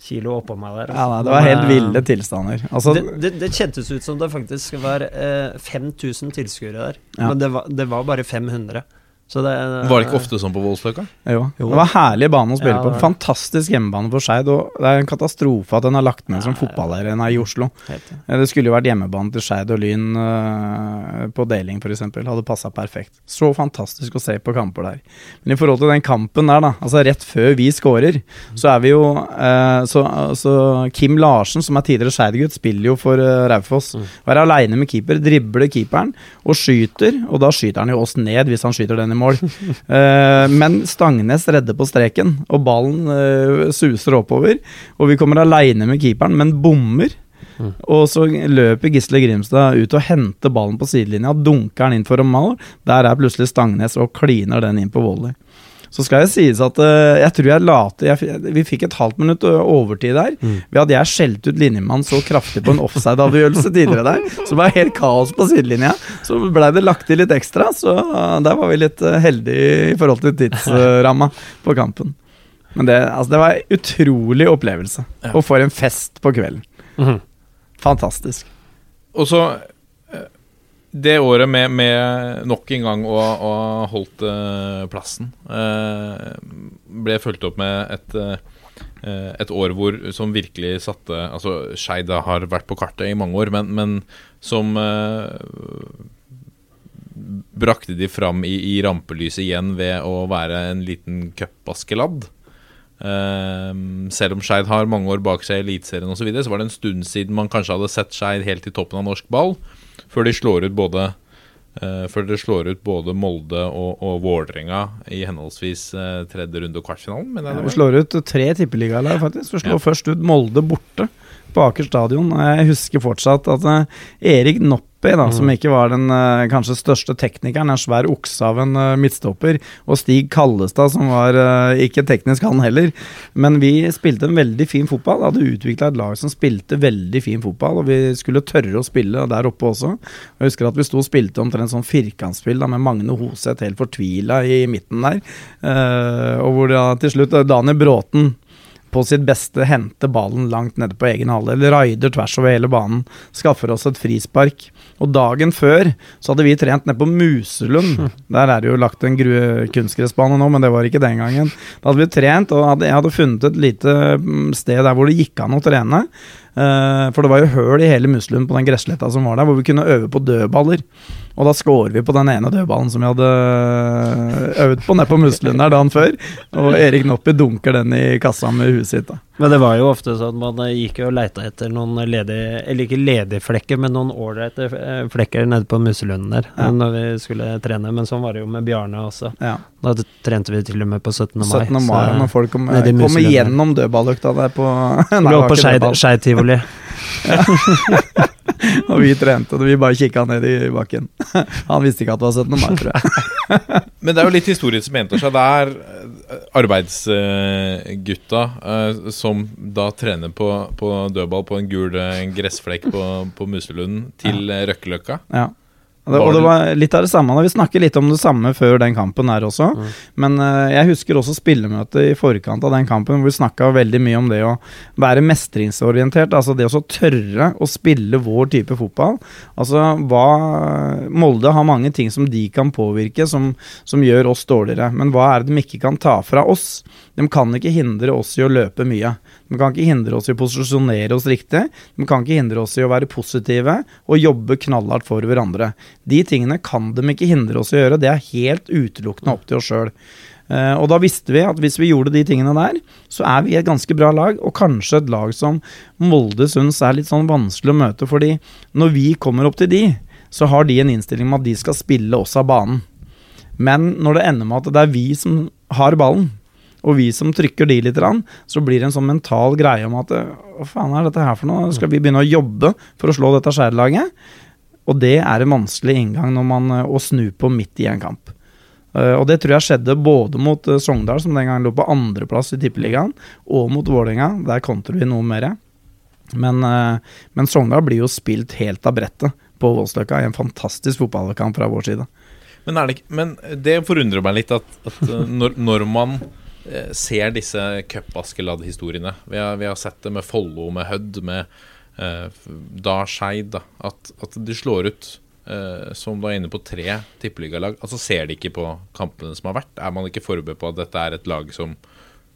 kilo oppå meg der. Ja, nei, det var helt ville tilstander. Altså, det, det, det, kjentes ut som det faktisk var eh, 5000 tilskuere der, Ja. men det var, det var bare 500. Så det, Var det ikke ofte sånn på Voldsløkka? Jo. Jo. Det var herlig bane å spille Ja, på. det det. Fantastisk hjemmebane for Skeid. Og det er en katastrofe at den har lagt ned som fotballarena i Oslo. Helt, Det skulle jo vært hjemmebane til Skeid og Lyn uh, på deling, f.eks. Hadde passa perfekt. Så fantastisk å se på kamper der. Men i forhold til den kampen der, da, altså rett før vi scorer, så er vi jo uh, så, så Kim Larsen, som er tidligere Skeid-gutt, spiller jo for uh, Raufoss. Mm. er aleine med keeper, dribler keeperen og skyter, og da skyter han jo oss ned hvis han skyter den i mål. Uh, men Stangnes redder på streken, og ballen uh, suser oppover. Og vi kommer aleine med keeperen, men bommer. Og så løper Gisle Grimstad ut og henter ballen på sidelinja, dunker den inn for mål. Der er plutselig Stangnes og kliner den inn på volley. Så skal det sies at uh, jeg tror jeg la til jeg, Vi fikk et halvt minutt overtid der. Ved at jeg skjelte ut linjemannen så kraftig på en offside-avgjørelse tidligere der. Så det var helt kaos på sidelinja. Så blei det lagt til litt ekstra, så uh, der var vi litt uh, heldige i forhold til tidsramma på kampen. Men det, altså, det var en utrolig opplevelse. Og for en fest på kvelden. Mm. Fantastisk. Og så eh, Det året med, med nok en gang å ha holdt eh, plassen eh, ble fulgt opp med et eh, et år hvor, som virkelig satte Altså, Skeid har vært på kartet i mange år, men, men som eh, brakte de fram i, i rampelyset igjen ved å være en liten cupbaskeladd. Ehm, selv om Skeid har mange år bak seg i Eliteserien osv., så, videre, så var det en stund siden man kanskje hadde sett Skeid helt i toppen av norsk ball, før de slår ut både uh, før de slår ut både Molde og, og Vålerenga i henholdsvis uh, tredje runde og kvartfinalen. Men ja, slår ut tre tippeligalag, faktisk. Vi slår Ja. først ut Molde borte på Aker stadion. Jeg husker fortsatt at Erik Erik Noppi, da, som ikke var den eh, kanskje største teknikeren, en svær okse av en eh, midtstopper, og Stig Kallestad, som var eh, ikke teknisk han heller. Men vi spilte en veldig fin fotball. Hadde utvikla et lag som spilte veldig fin fotball, og vi skulle tørre å spille der oppe også. Jeg husker at vi sto og spilte omtrent sånn firkantspill da, med Magne Hoseth helt fortvila i midten der. Og hvor da til slutt Daniel Bråten på sitt beste hente ballen langt nede på egen halvdel, raider tvers over hele banen, skaffer oss et frispark. Og dagen før så hadde vi trent nede på Muselund. Der er det jo lagt en kunstgressbane nå, men det var ikke den gangen. Da hadde vi trent, og hadde, jeg hadde funnet et lite mm, sted der hvor det gikk an å trene. Eh, for det var jo høl i hele Muselund på den gressletta som var der, hvor vi kunne øve på dødballer. Og da scorer vi på den ene dødballen som vi hadde øvd på nede på Muslund der dagen før. Og Erik Noppi dunker den i kassa med huet sitt. da. Men det var jo ofte sånn man eh, gikk jo og leita etter noen ledige Eller ikke ledige flekker, men noen ålreite eh, flekker nede på Muselunden der Ja. når vi skulle trene. Men sånn var det jo med Bjarne også. Ja. Da trente vi til og med på 17. mai. 17. mai, så- når folk kom, kommer gjennom dødballøkta der på Nei, det var på. Skeid tivoli. Og vi trente, og vi bare kikka ned i bakken. Han visste ikke at det var 17. mai, tror jeg. Men det er jo litt historie som henter seg. Det er eh, arbeidsgutta eh, som da trener på, på dødball på en gul eh, gressflekk på, på Muselunden til Røkkeløkka. Ja. Det, og det var litt av det samme. da Vi snakket litt om det samme før den kampen her også. Men uh, jeg husker også spillemøtet i forkant av den kampen, hvor vi snakka veldig mye om det å være mestringsorientert. Altså det å tørre å spille vår type fotball. Altså hva Molde har mange ting som de kan påvirke, som, som gjør oss dårligere. Men hva er det de ikke kan ta fra oss? De kan ikke hindre oss i å løpe mye. De kan ikke hindre oss i å posisjonere oss riktig. De kan ikke hindre oss i å være positive og jobbe knallhardt for hverandre. De tingene kan de ikke hindre oss i å gjøre. Det er helt utelukkende opp til oss sjøl. Uh, og da visste vi at hvis vi gjorde de tingene der, så er vi et ganske bra lag, og kanskje et lag som Molde syns er litt sånn vanskelig å møte, fordi når vi kommer opp til de, så har de en innstilling med at de skal spille oss av banen. Men når det ender med at det er vi som har ballen, og vi som trykker de litt, så blir det en sånn mental greie om at hva faen er dette her for noe? Skal vi begynne å jobbe for å slå dette skjærlaget? Og det er en vanskelig inngang når man, å snu på midt i en kamp. Uh, og det tror jeg skjedde både mot uh, Sogndal, som den gangen lå på andreplass i Tippeligaen, og mot Vålerenga. Der kontrer vi noe mer. Men, men Sogndal blir jo spilt helt av brettet på Voldsløkka i en fantastisk fotballkamp fra vår side. Men, det, men det forundrer meg litt at, at når, når, man ser disse cup-Askeladd-historiene vi, vi, har sett det med Follo, med Hødd, med da Skeid, at, at de slår ut eh, som du er inne på tre tippeligalag. Altså Ser de ikke på kampene som har vært? Er man ikke forberedt på at dette er et lag som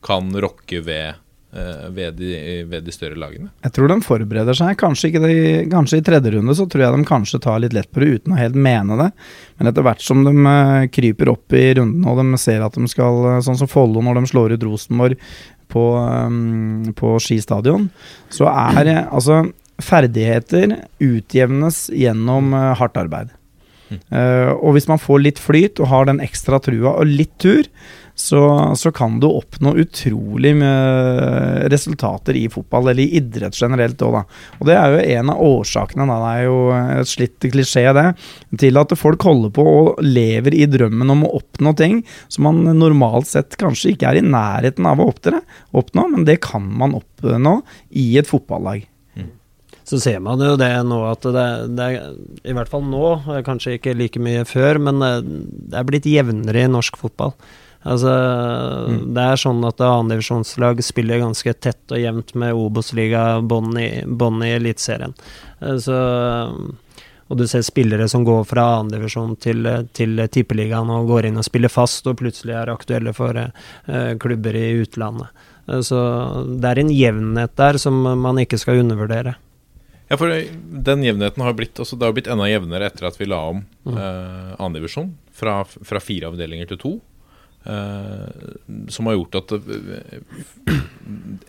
kan rokke ved, ved, de, ved de, større lagene? Jeg tror de forbereder seg. Kanskje, de, kanskje, i tredje runde så tror jeg de kanskje tar litt lett på det uten å helt mene det. Men etter hvert som de uh, kryper opp i runden og de ser at de skal, sånn som Follo når de slår ut Rosenborg på, på Ski stadion, så er altså ferdigheter utjevnes gjennom hardt arbeid. Uh, og hvis man får litt flyt og har den ekstra trua og litt tur, så, så kan du oppnå utrolig med resultater i fotball, eller i idrett generelt òg, da. Og det er jo en av årsakene, da, det er jo et slitt klisjé, det, til at folk holder på og lever i drømmen om å oppnå ting som man normalt sett kanskje ikke er i nærheten av å oppnå, men det kan man oppnå i et fotballag så ser man jo det nå at det, det I hvert fall nå, kanskje ikke like mye før, men det er blitt jevnere i norsk fotball. Altså, mm. Det er sånn at annendivisjonslag spiller ganske tett og jevnt med Obos-liga bånn i, i Eliteserien. Eh, så og du ser spillere som går fra annendivisjon til, til tippeligaen og går inn og spiller fast, og plutselig er aktuelle for uh, klubber i utlandet. Uh, så det er en jevnhet der som man ikke skal undervurdere. Ja, for den jevnheten har blitt altså Det har blitt enda jevnere etter at vi la om mm. uh, annendivisjon fra, fra fire avdelinger til to. Eh, som har gjort at eh,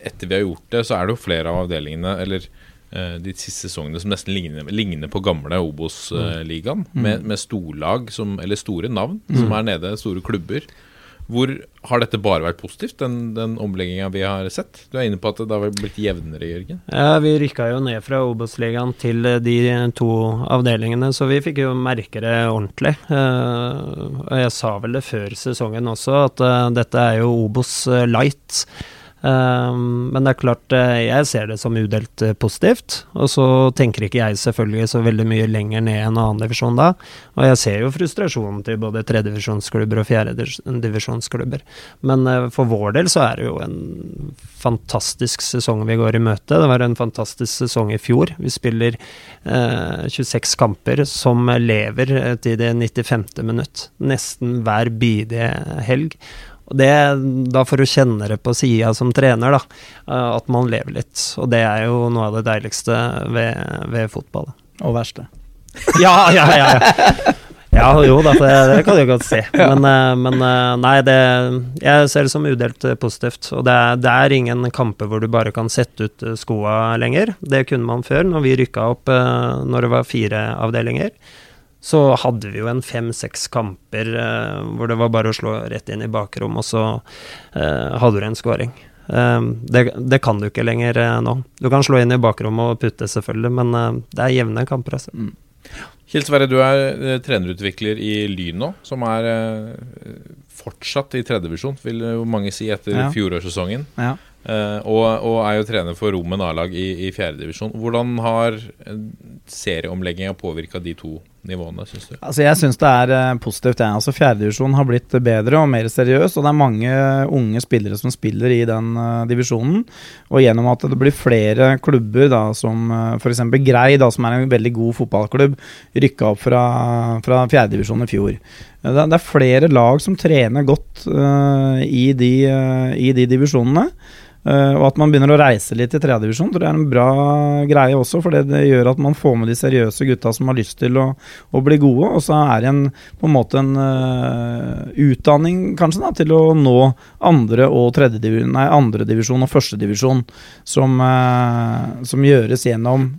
etter vi har gjort det, så er det jo flere av avdelingene, eller eh, de siste sesongene, som nesten ligner, ligner på gamle Obos-ligaen. Mm. Med, med storlag, som, eller store navn, mm. som er nede, store klubber. Hvor Har dette bare vært positivt, den, den omlegginga vi har sett? Du er inne på at det har blitt jevnere, Jørgen? Ja, vi rykka jo ned fra Obos-ligaen til eh, de to avdelingene, så vi fikk jo merke det ordentlig. Uh, og jeg sa vel det før sesongen også, at uh, dette er jo Obos light. Um, men det er klart, eh, jeg ser det som udelt eh, positivt. Og så tenker ikke jeg selvfølgelig så veldig mye lenger ned enn annendivisjon da. Og jeg ser jo frustrasjonen til både tredjedivisjonsklubber og fjerdedivisjonsklubber. Men uh, for vår del så er det jo en fantastisk sesong vi går i møte. Det var en fantastisk sesong i fjor. Vi spiller eh, 26 kamper som lever til det 95. minutt. Nesten hver bidige helg. Og det, Da får du kjenne det på sida som trener, da, eh, at man lever litt. Og det er jo noe av det deiligste ved, ved fotball. Og verste. ja, ja, ja. ja. Ja, jo da, det, det kan du godt si. Men, eh, men, eh, nei, det Jeg ser det som udelt positivt. Og det er, det er, ingen kamper hvor du bare kan sette ut skoa lenger. Det kunne man før, når vi rykka opp når det var fire avdelinger så hadde vi jo en fem-seks kamper eh, hvor det var bare å slå rett inn i bakrom, og så eh, hadde du en scoring. Eh, det, det, kan du ikke lenger eh, nå. Du kan slå inn i bakrom og putte, selvfølgelig, men eh, det er jevne kamper. Altså. Mm. Kjell Sverre, du er eh, trenerutvikler i Lyn nå, som er fortsatt i tredjevisjon, vil jo mange si, etter ja. fjorårssesongen. Ja. og, og, er jo trener for Romen A-lag i, i fjerdedivisjon. Hvordan har serieomlegginga påvirka de to nivåene, syns du? Altså, jeg syns det er uh, positivt. Ja. Altså, Fjerdedivisjonen har blitt bedre og mer seriøs, og det er mange unge spillere som spiller i den uh, divisjonen. Og gjennom at det blir flere klubber, da, som uh, f.eks. Grei, da, som er en veldig god fotballklubb, rykka opp fra, fra fjerdedivisjon i fjor. Det, det, er flere lag som trener godt uh, i, de, i de divisjonene. Eh, og at man begynner å reise litt i tredjedivisjon, tror jeg er en bra greie også. For det, gjør at man får med de seriøse gutta som har lyst til å, å bli gode. Og så er det en, på en måte en uh, utdanning kanskje da, til å nå andre og tredjedivisjon, og førstedivisjon, som, uh, som gjøres gjennom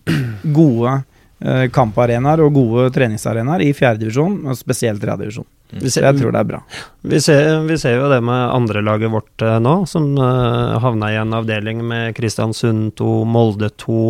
gode uh, kamparenaer og gode treningsarenaer i fjerdedivisjon, spesielt tredjedivisjon. Ser, Jeg tror det er bra. vi, ser, vi ser jo det med andrelaget vårt eh, nå, som uh, havna i en avdeling med Kristiansund 2, Molde 2,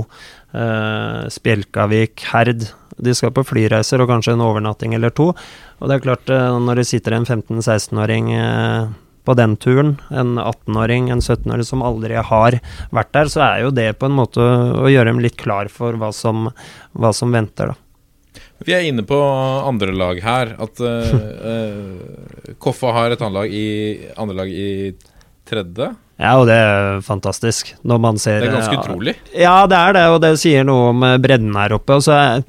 uh, Spjelkavik, Herd. De skal på flyreiser og kanskje en overnatting eller to. Og det er klart, uh, når det sitter en 15-16-åring uh, på den turen, en 18-åring, en 17-åring som aldri har vært der, så er jo det på en måte å gjøre dem litt klar for hva som, hva som venter, da. Vi er inne på andre lag her. At uh, Koffa har et annet lag i, andre lag i tredje. Ja, og det er fantastisk når man ser Det er ganske utrolig. Ja, det er det, og det sier noe om eh, bredden her oppe. Og så er,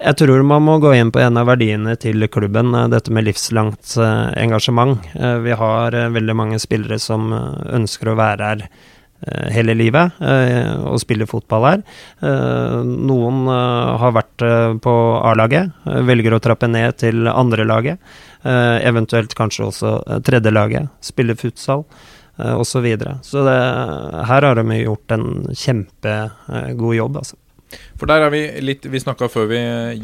jeg tror man må gå inn på en av verdiene til klubben, eh, dette med livslangt eh, engasjement. Eh, Vi har eh, veldig mange spillere som eh, ønsker å være her eh, hele livet eh, og spille fotball her. Eh, Noen eh, har vært eh, på A-laget, eh, velger å trappe ned til andrelaget. eh, Eventuelt kanskje også eh, tredjelaget, spiller futsal eh, osv. Så, videre. så det, her har de gjort en kjempegod jobb, altså. For der er vi litt Vi snakka før vi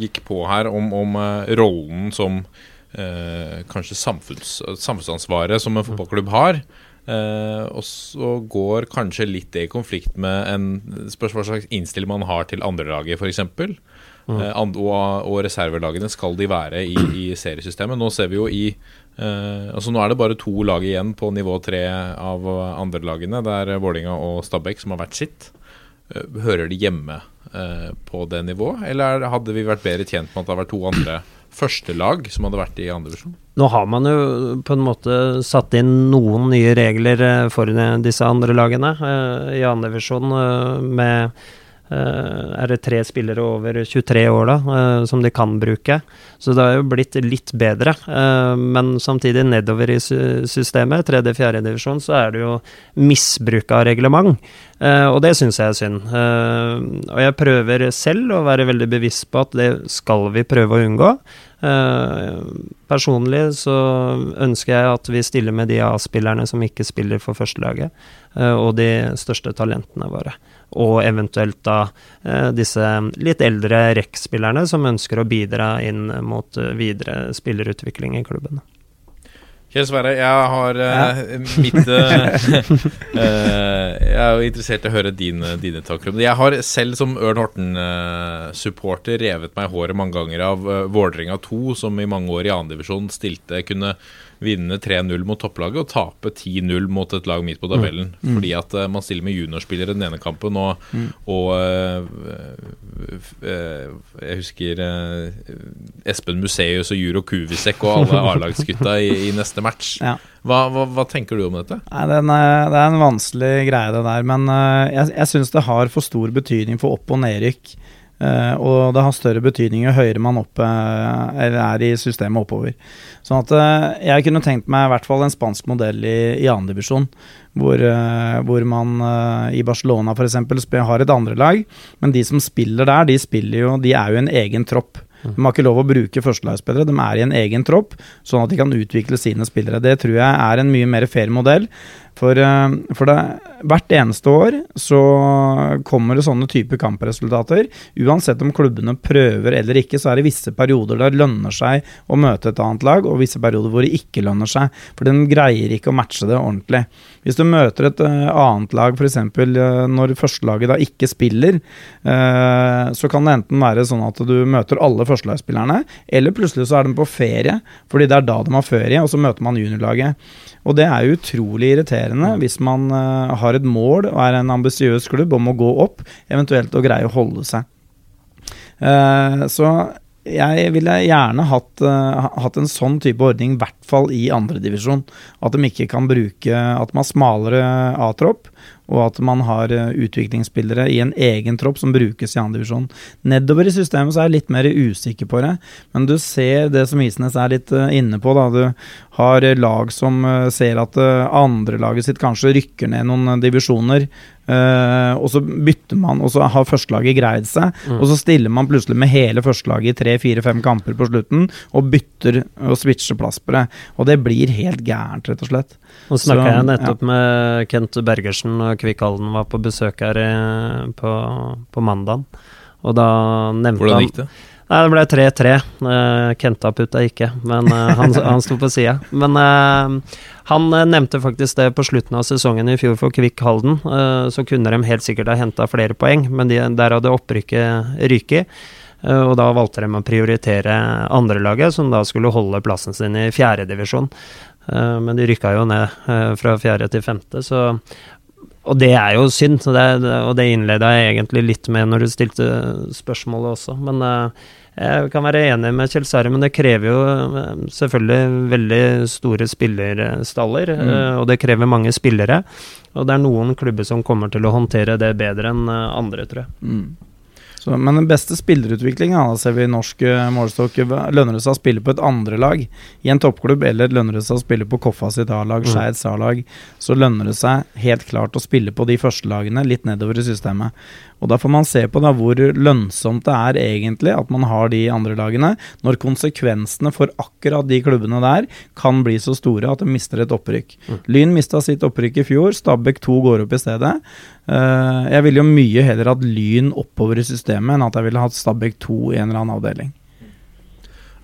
gikk på her om, om eh, rollen som eh, kanskje samfunns, samfunnsansvaret som en fotballklubb har. Eh, og så går kanskje litt det i konflikt med en Spørs hva slags innstilling man har til andrelaget, f.eks. Mm. Eh, and, og, og reservelagene skal de være i, i seriesystemet. Nå ser vi jo i eh, Altså Nå er det bare to lag igjen på nivå tre av andrelagene. Det er Vålinga og Stabæk som har hvert sitt. Hører de hjemme på det nivået, eller er- hadde vi vært bedre tjent med at det hadde vært to andre førstelag som hadde vært i andredivisjon? Nå har man jo på en måte satt inn noen nye regler eh, for disse andre lagene eh, i andredivisjon med eh, er det tre spillere over 23 år da, som de kan bruke. Så det har jo blitt litt bedre. Men samtidig, nedover i sy- systemet, tredje-fjerde divisjon, så er det jo misbruk av reglement. Og det syns jeg er synd. Og jeg prøver selv å være veldig bevisst på at det skal vi prøve å unngå. Eh, personlig så ønsker jeg at vi stiller med de A-spillerne som ikke spiller for førstelaget, eh, og de største talentene våre. Og eventuelt da eh, disse litt eldre REC-spillerne som ønsker å bidra inn mot videre spillerutvikling i klubben. Kjell Sverre, jeg har ja. mitt eh, eh, Jeg er jo interessert i å høre dine, dine tanker om det. Jeg har selv som Ørn Horten-supporter revet meg i håret mange ganger av uh, Vålerenga 2, som i mange år i andredivisjon stilte kunne vinne 3-0 mot topplaget og tape 10-0 mot et lag midt på tabellen. Mm. Fordi at eh, man stiller med juniorspillere den ene kampen, og, Mm. og f- eh, Jeg husker eh, Espen Museus og Juro Kuvisek og alle A-lagsgutta i, i neste match. Ja. Hva, hva, hva tenker du om dette? Nei, den, er- det er en vanskelig greie, det der. Men jeg, jeg syns det har for stor betydning for opp- og nedrykk. Eh, og det har større betydning jo høyere man opp, eh, er i systemet oppover. Sånn at uh, jeg kunne tenkt meg i hvert fall en spansk modell i, i andredivisjon. Hvor, uh, hvor man i Barcelona f.eks. har et andrelag, men de som spiller der, de, spiller jo, de er jo en egen tropp. De har ikke lov å bruke førstelagsspillere, de er i en egen tropp, sånn at de kan utvikle sine spillere. Det tror jeg er en mye mer fair modell. For, eh, for det, hvert eneste år så kommer det sånne type kampresultater. Uansett om klubbene prøver eller ikke, så er det visse perioder der det lønner seg å møte et annet lag, og visse perioder hvor det ikke lønner seg. For den greier ikke å matche det ordentlig. Hvis du møter et eh, annet lag, f.eks. Uh, når førstelaget da ikke spiller, eh, så kan det enten være sånn at du møter alle førstelagsspillerne, eller plutselig så er de på ferie, fordi det er da de har ferie, og så møter man juniorlaget. Og det er utrolig irriterende hvis man eh, har et mål og er en ambisiøs klubb om å gå opp, eventuelt å greie å holde seg. Eh, så jeg ville gjerne hatt, eh, hatt en sånn type ordning, i hvert fall i andredivisjon. At de ikke kan bruke At man har smalere A-tropp, og at man har eh, utviklingsspillere i en egen tropp som brukes i andredivisjon. Nedover i systemet så er jeg litt mer usikker på det, men du ser det som Isnes er litt eh, inne på. da, Du har lag som eh, ser at andrelaget sitt kanskje rykker ned noen divisjoner. Eh, og så bytter man, og så har førstelaget greid seg. Mm. Og så stiller man plutselig med hele førstelaget i tre, fire, fem kamper på slutten, og bytter og switcher plass på det. Og det blir helt gærent, rett og slett. Nå snakka jeg nettopp med Kent Bergersen og Kvikk Halden var på besøk her i, på, på mandag. Og da nevnte Hvordan han gikk det? Nei, det ble 3-3. Uh, Kenta putta ikke, men eh, han, han sto på sida. Men eh, han eh, nevnte faktisk det på slutten av sesongen i fjor for Kvikk Halden. eh, så kunne de helt sikkert ha henta flere poeng, men de, der hadde opprykket ryket. Eh, og da valgte de å prioritere andrelaget, som da skulle holde plassen sin i fjerdedivisjon. Men de rykka jo ned eh, fra fjerde til femte, så og det er jo synd, det, og det innleda jeg egentlig litt med når du stilte spørsmålet også. Men eh, jeg kan være enig med Kjell Sverre, men det krever jo eh, selvfølgelig veldig store spillerstaller. Mm. eh, og det krever mange spillere. Og det er noen klubber som kommer til å håndtere det bedre enn andre, tror jeg. Mm. Så, men den beste spillerutviklinga ser vi i norsk uh, målestokk. Lønner det seg å spille på et andrelag i en toppklubb, eller lønner det seg å spille på Koffa sitt A-lag, Mm. Skeids A-lag, så lønner det seg helt klart å spille på de første lagene litt nedover i systemet. Og Da får man se på da hvor lønnsomt det er egentlig at man har de andre lagene, når konsekvensene for akkurat de klubbene der kan bli så store at de mister et opprykk. Mm. Lyn mista sitt opprykk i fjor, Stabæk 2 går opp i stedet. Uh, jeg ville jo mye heller hatt Lyn oppover i systemet enn at jeg ville hatt Stabæk 2 i en eller annen avdeling.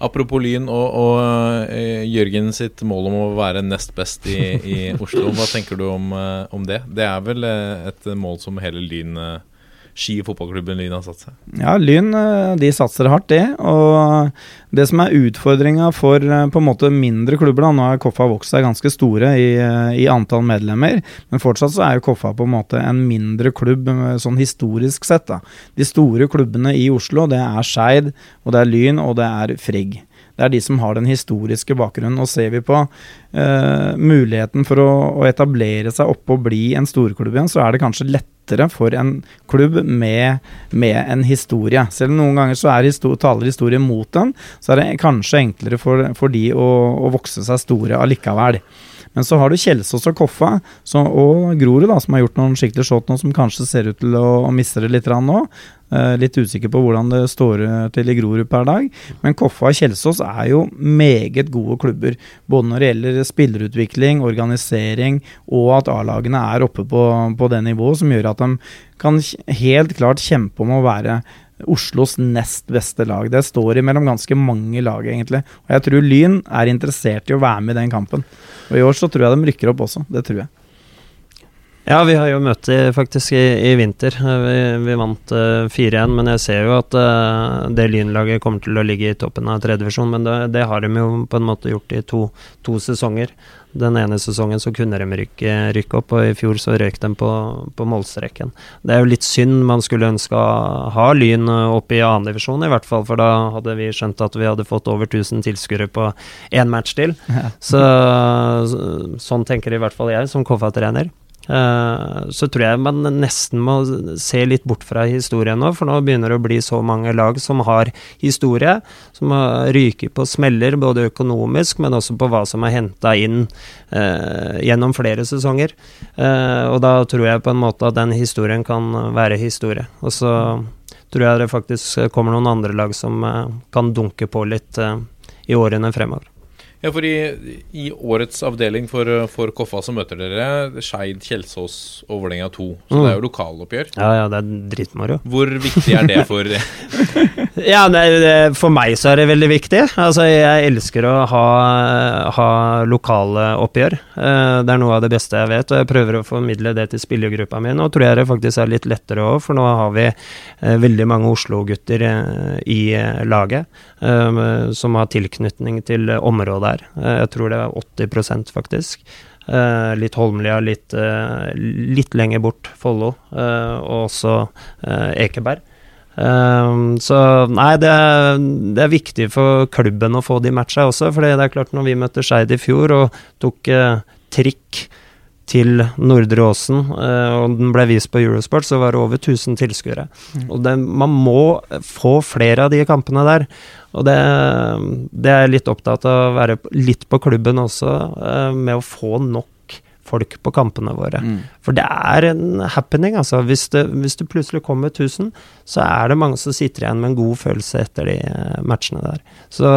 Apropos Lyn og, og eh, Jørgen sitt mål om å være nest best i, i Oslo. Hva tenker du om, eh, om det? Det er vel eh, et mål som hele Lyn eh, Ski fotballklubben Lyn har satt seg. Ja, Lyn eh, de satser hardt, det. Og det som er utfordringa for eh, på en måte mindre klubber da, Nå er Koffa vokst seg ganske store i, eh, i antall medlemmer, men fortsatt så er jo Koffa på en måte en mindre klubb sånn historisk sett. da. De store klubbene i Oslo, det er Skeid, og det er Lyn, og det er Frigg. Det er de som har den historiske bakgrunnen. Og ser vi på eh, muligheten for å, å etablere seg oppe og bli en storklubb igjen, så er det kanskje lettere for en klubb med, med en historie. Selv om noen ganger så histor taler historie mot den, så er det kanskje enklere for, for de å, å vokse seg store allikevel. Men så har du Kjelsås og Koffa så, og Grorud, da, som har gjort noen skikkelig shot nå, som kanskje ser ut til å, å miste det litt nå. Eh, litt usikker på hvordan det står til i Grorud per dag. Men Koffa og Kjelsås er jo meget gode klubber. Både når det gjelder spillerutvikling, organisering og at A-lagene er oppe på, på det nivået som gjør at de kan helt klart kjempe om å være Oslos nest beste lag. Det står imellom ganske mange lag, egentlig. Og jeg tror Lyn er interessert i å være med i den kampen. Og i år så tror jeg de rykker opp også. Det tror jeg. Ja, vi har jo møtt dem faktisk i, i vinter. Eh, Vi, vi vant uh, 4-1, men jeg ser jo at uh, det Lynlaget kommer til å ligge i toppen av tredjevisjon. Men det, det har de jo på en måte gjort i to, to sesonger. Den ene sesongen så kunne de rykke, rykke opp, og i fjor så røyk de på, på målstreken. Det er jo litt synd, man skulle ønske å ha Lyn opp i annendivisjon i hvert fall, for da hadde vi skjønt at vi hadde fått over 1000 tilskuere på én match til. Så, så- sånn tenker i hvert fall jeg, som KFA-trener. Eh, så tror jeg man nesten må se litt bort fra historien nå, for nå begynner det å bli så mange lag som har historie, som har ryket på smeller, både økonomisk, men også på hva som er henta inn eh, gjennom flere sesonger. Eh, og da tror jeg på en måte at den historien kan være historie. Og så tror jeg det faktisk kommer noen andre lag som eh, kan dunke på litt eh, i årene fremover. Ja, for i, i årets avdeling for, for Koffa så møter dere Skeid, Kjelsås og Vålerenga 2. Så Mm. det er jo lokaloppgjør. Ja, ja, det er dritmoro. Hvor viktig er det for Ja, det, det, For meg så er det veldig viktig. Altså, Jeg elsker å ha, ha lokale oppgjør. Eh, Det er noe av det beste jeg vet, og jeg prøver å formidle det til spillergruppa mi. Nå tror jeg det faktisk er litt lettere òg, for nå har vi eh, veldig mange Oslo-gutter eh, i laget som har tilknytning til området her. Eh, Jeg tror det er 80% faktisk. Eh, litt Holmlia, litt, eh, litt lenger bort, Follo, og også Ekeberg. Um, så nei, det er, det er viktig for klubben å få de matcha også. For det er klart, når vi møtte Skeid i fjor og tok uh, trikk til Nordre Åsen, eh, og den ble vist på Eurosport, så var det over 1000 tilskuere. Og det, man må få flere av de kampene der. Og det, det er jeg litt opptatt av å være litt på klubben også, eh, med å få nok folk på kampene våre. For det er en happening, altså. Hvis det, hvis det plutselig kommer 1000, så er det mange som sitter igjen med en god følelse etter de eh, matchene der. Så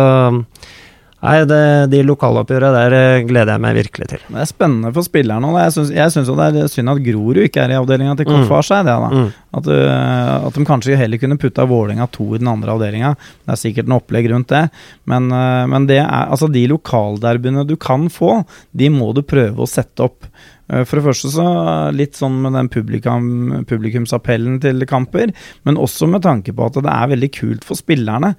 Nei, det, de lokaloppgjørene der eh, gleder jeg meg virkelig til. Det er spennende for spillerne. og Jeg syns, det er synd at Grorud ikke er i avdelinga til Mm. Seg. Det, da. Mm. At, uh, at de kanskje heller kunne putta Vålerenga to i den andre avdelinga. Det er sikkert noe opplegg rundt det. Men, uh, men det er, altså de lokalderbyene du kan få, de må du prøve å sette opp. Uh, For det første så litt sånn med den publikum, publikumsappellen til kamper, men også med tanke på at det er veldig kult for spillerne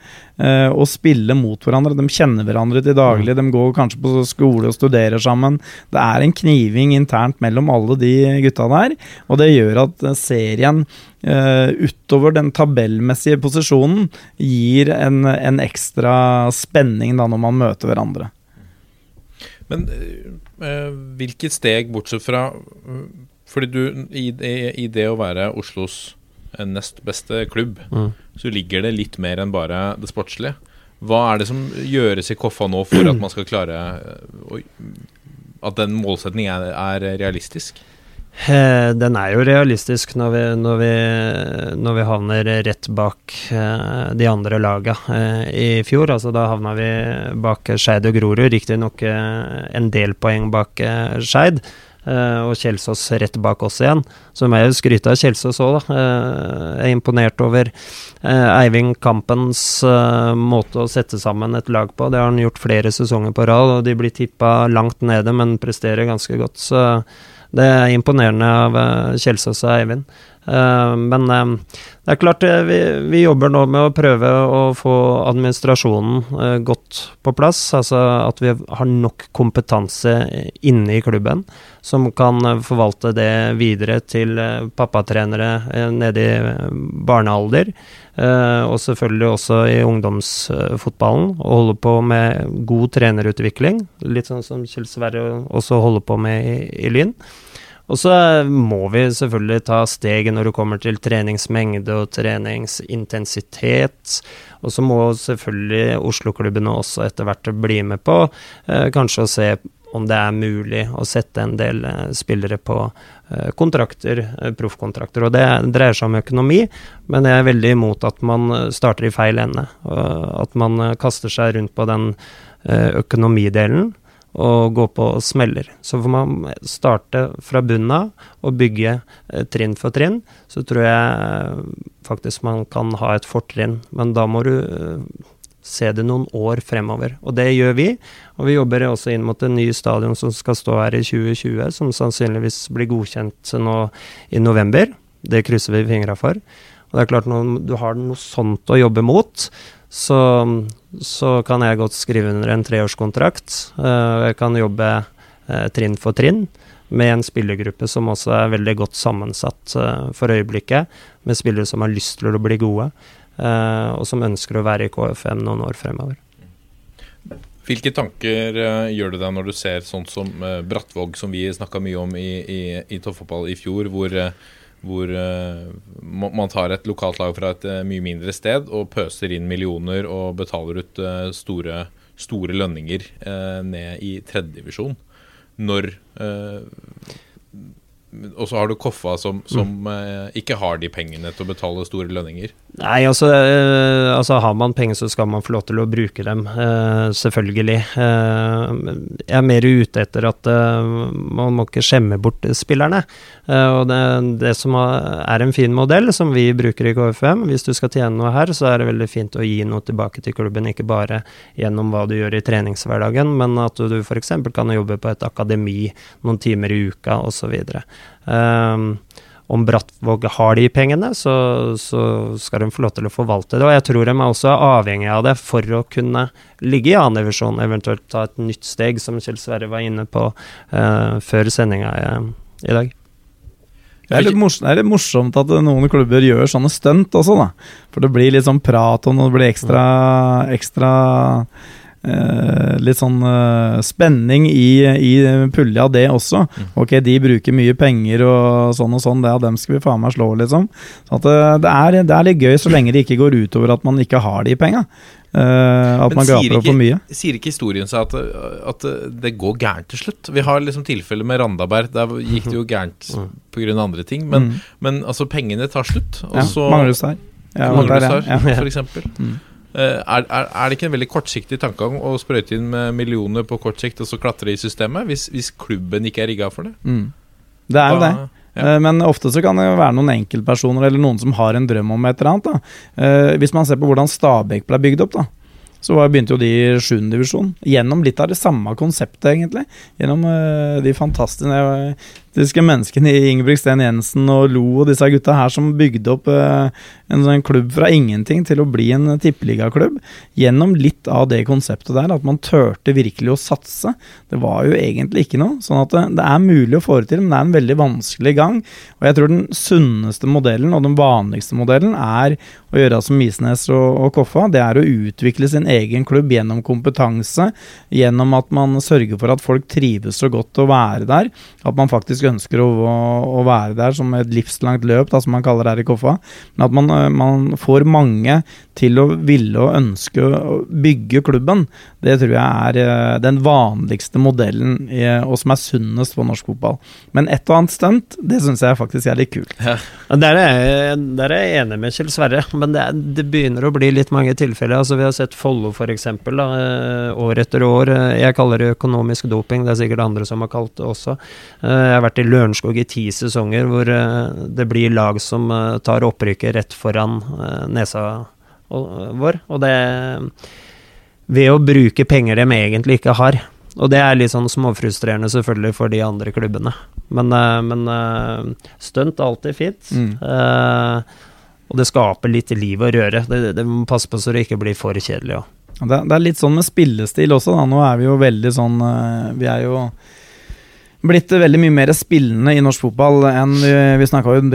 eh, å spille mot hverandre. De kjenner hverandre til daglig, de går kanskje på skole og studerer sammen. Det er en kniving internt mellom alle de gutta der, og det gjør at uh, serien uh, utover den tabellmessige posisjonen gir en, en ekstra spenning da når man møter hverandre. Men eh, hvilket steg, bortsett fra Fordi du, i, i, det å være Oslos eh, nest beste klubb, Mm. så ligger det litt mer enn bare det sportslige. Hva er det som gjøres i Koffa nå for at man skal klare eh, At den målsetningen er, er realistisk? Eh, Den er jo realistisk når vi, når vi, når vi havner rett bak eh, de andre laga eh, i fjor. Altså Da havna vi bak Skeid og Grorud, riktignok en del poeng bak Skeid. og Kjelsås rett bak oss igjen. Så må jeg jo skryte av Kjelsås òg, da. Jeg er imponert over Eivind Kampens måte å sette sammen et lag på. Det har han gjort flere sesonger på rad, og de blir tippa langt nede, men presterer ganske godt. Så det er imponerende av eh, Kjelsås og Eivind. Eh, men eh, det er klart, vi, jobber nå med å prøve å få administrasjonen godt på plass. Altså at vi har nok kompetanse inne i klubben som kan forvalte det videre til pappatrenere nede i barnealder. Og selvfølgelig også i ungdomsfotballen. Og holde på med god trenerutvikling. Litt sånn som Kjell Sverre også holder på med i, i Lyn. Og så må vi selvfølgelig ta steget når det kommer til treningsmengde og treningsintensitet. Og så må selvfølgelig Oslo-klubbene også etter hvert bli med på eh, kanskje å se om det er mulig å sette en del eh, spillere på eh, kontrakter, eh, proffkontrakter. Og det dreier seg om økonomi, men jeg er veldig imot at man eh, starter i feil ende. Og at man eh, kaster seg rundt på den økonomidelen og gå på smeller. Så får man starte fra bunnen av og bygge eh, trinn for trinn. Så tror jeg eh, faktisk man kan ha et fortrinn, men da må du eh, se det noen år fremover. Og det gjør vi. Og vi jobber også inn mot en ny stadion som skal stå her i 2020, som sannsynligvis blir godkjent nå i november. Det krysser vi fingra for. Og det er klart, når du har noe sånt å jobbe mot, så, så kan jeg godt skrive under en treårskontrakt. Eh, Jeg kan jobbe eh, trinn for trinn med en spillergruppe som også er veldig godt sammensatt eh, for øyeblikket, med spillere som har lyst til å bli gode, og som ønsker å være i KFM noen år fremover. Hvilke tanker gjør du deg når du ser sånt som Brattvåg, som vi snakka mye om i, i, i toppfotball i fjor, hvor, hvor eh, man tar et lokalt lag fra et eh, mye mindre sted og pøser inn millioner og betaler ut eh, store, store lønninger ned i tredjedivisjon. Når Og så har du Koffa, som, som eh, ikke har de pengene til å betale store lønninger. Nei, altså, eh, altså har man penger, så skal man få lov til å bruke dem, eh, selvfølgelig. Jeg er mer ute etter at man må ikke skjemme bort spillerne. Og det, det som er en fin modell, som vi bruker i KFM, hvis du skal tjene noe her, så er det veldig fint å gi noe tilbake til klubben, ikke bare gjennom hva du gjør i treningshverdagen, men at du f.eks. kan jobbe på et akademi noen timer i uka, osv. Um, om Brattvåg har de pengene, så, så skal de få lov til å forvalte det. Og jeg tror de er også avhengig av det for å kunne ligge i annen divisjon, eventuelt ta et nytt steg, som Kjell Sverre var inne på uh, før sendinga i, i dag. Det er, morsomt, det er litt morsomt at noen klubber gjør sånne stunt også, da. For det blir litt sånn prat om det blir ekstra, ekstra eh, litt sånn eh, spenning i, i pulja, det også. Ok, de bruker mye penger og sånn og sånn, det av dem skal vi faen meg slå, liksom. Så at eh, det, er, det er litt gøy så lenge det ikke går utover at man ikke har de penga. Eh, at Men man gaper opp for mye. Sier ikke historien seg at, at det går gærent til slutt? Vi har liksom tilfellet med Randaberg. Der gikk det jo gærent pga. andre ting. Men, Mm. men altså, pengene tar slutt. Og Ja, så der, Star, ja. Ja. for eksempel. Mm. Eh, er, er, er det ikke en veldig kortsiktig tankegang å sprøyte inn med millioner på kort sikt og så klatre i systemet, hvis, hvis klubben ikke er rigga for det? Mm. Det er jo det. Ja. Eh, Men ofte så kan det være noen enkeltpersoner eller noen som har en drøm om et eller annet. Da. Eh, Hvis man ser på hvordan Stabæk ble bygd opp, da, så begynte jo de i 7. divisjon. Gjennom litt av det samme konseptet, egentlig. Gjennom de fantastiske menneskene i Ingebrigtsen Jensen og Lo og disse gutta her som bygde opp eh, en sånn klubb fra ingenting til å bli en tippeligaklubb. Gjennom litt av det konseptet der, at man turte virkelig å satse. Det var jo egentlig ikke noe. Sånn at det, det er mulig å få det til, men det er en veldig vanskelig gang. Og jeg tror den sunneste modellen og den vanligste modellen er å gjøre som Misnes og, og Koffa. Det er å utvikle sin egen klubb gjennom kompetanse, gjennom at man sørger for at folk trives så godt å være der. At man faktisk ønsker å, å, være der som et livslangt løp, da, som man kaller det her i Koffa. Men at man, øh, man får mange til å ville og ønske å bygge klubben. Det tror jeg er øh, den vanligste modellen, i, og som er sunnest på norsk fotball. Men et og annet stunt, det syns jeg faktisk er litt kult. Ja, Der er, der er jeg enig med Kjell Sverre, men det, det begynner å bli litt mange tilfeller. Altså, vi har sett Follo f.eks. år etter år. Eh, Jeg kaller det økonomisk doping, det er sikkert andre som har kalt det også. Eh, Jeg har vært i Lørenskog i ti sesonger hvor eh, det blir lag som eh, tar opprykket rett foran eh, nesa vår. Og det ved å bruke penger de egentlig ikke har. Og det er litt sånn småfrustrerende selvfølgelig for de andre klubbene. Men, men stunt er alltid fint. Mm. Eh, og det skaper litt liv og røre. Det, det må passe på så det ikke blir for kjedelig òg. Det, det er litt sånn med spillestil også. Da. Nå er vi jo veldig sånn Vi er jo blitt veldig mye mer spillende i norsk fotball enn vi, vi snakka om,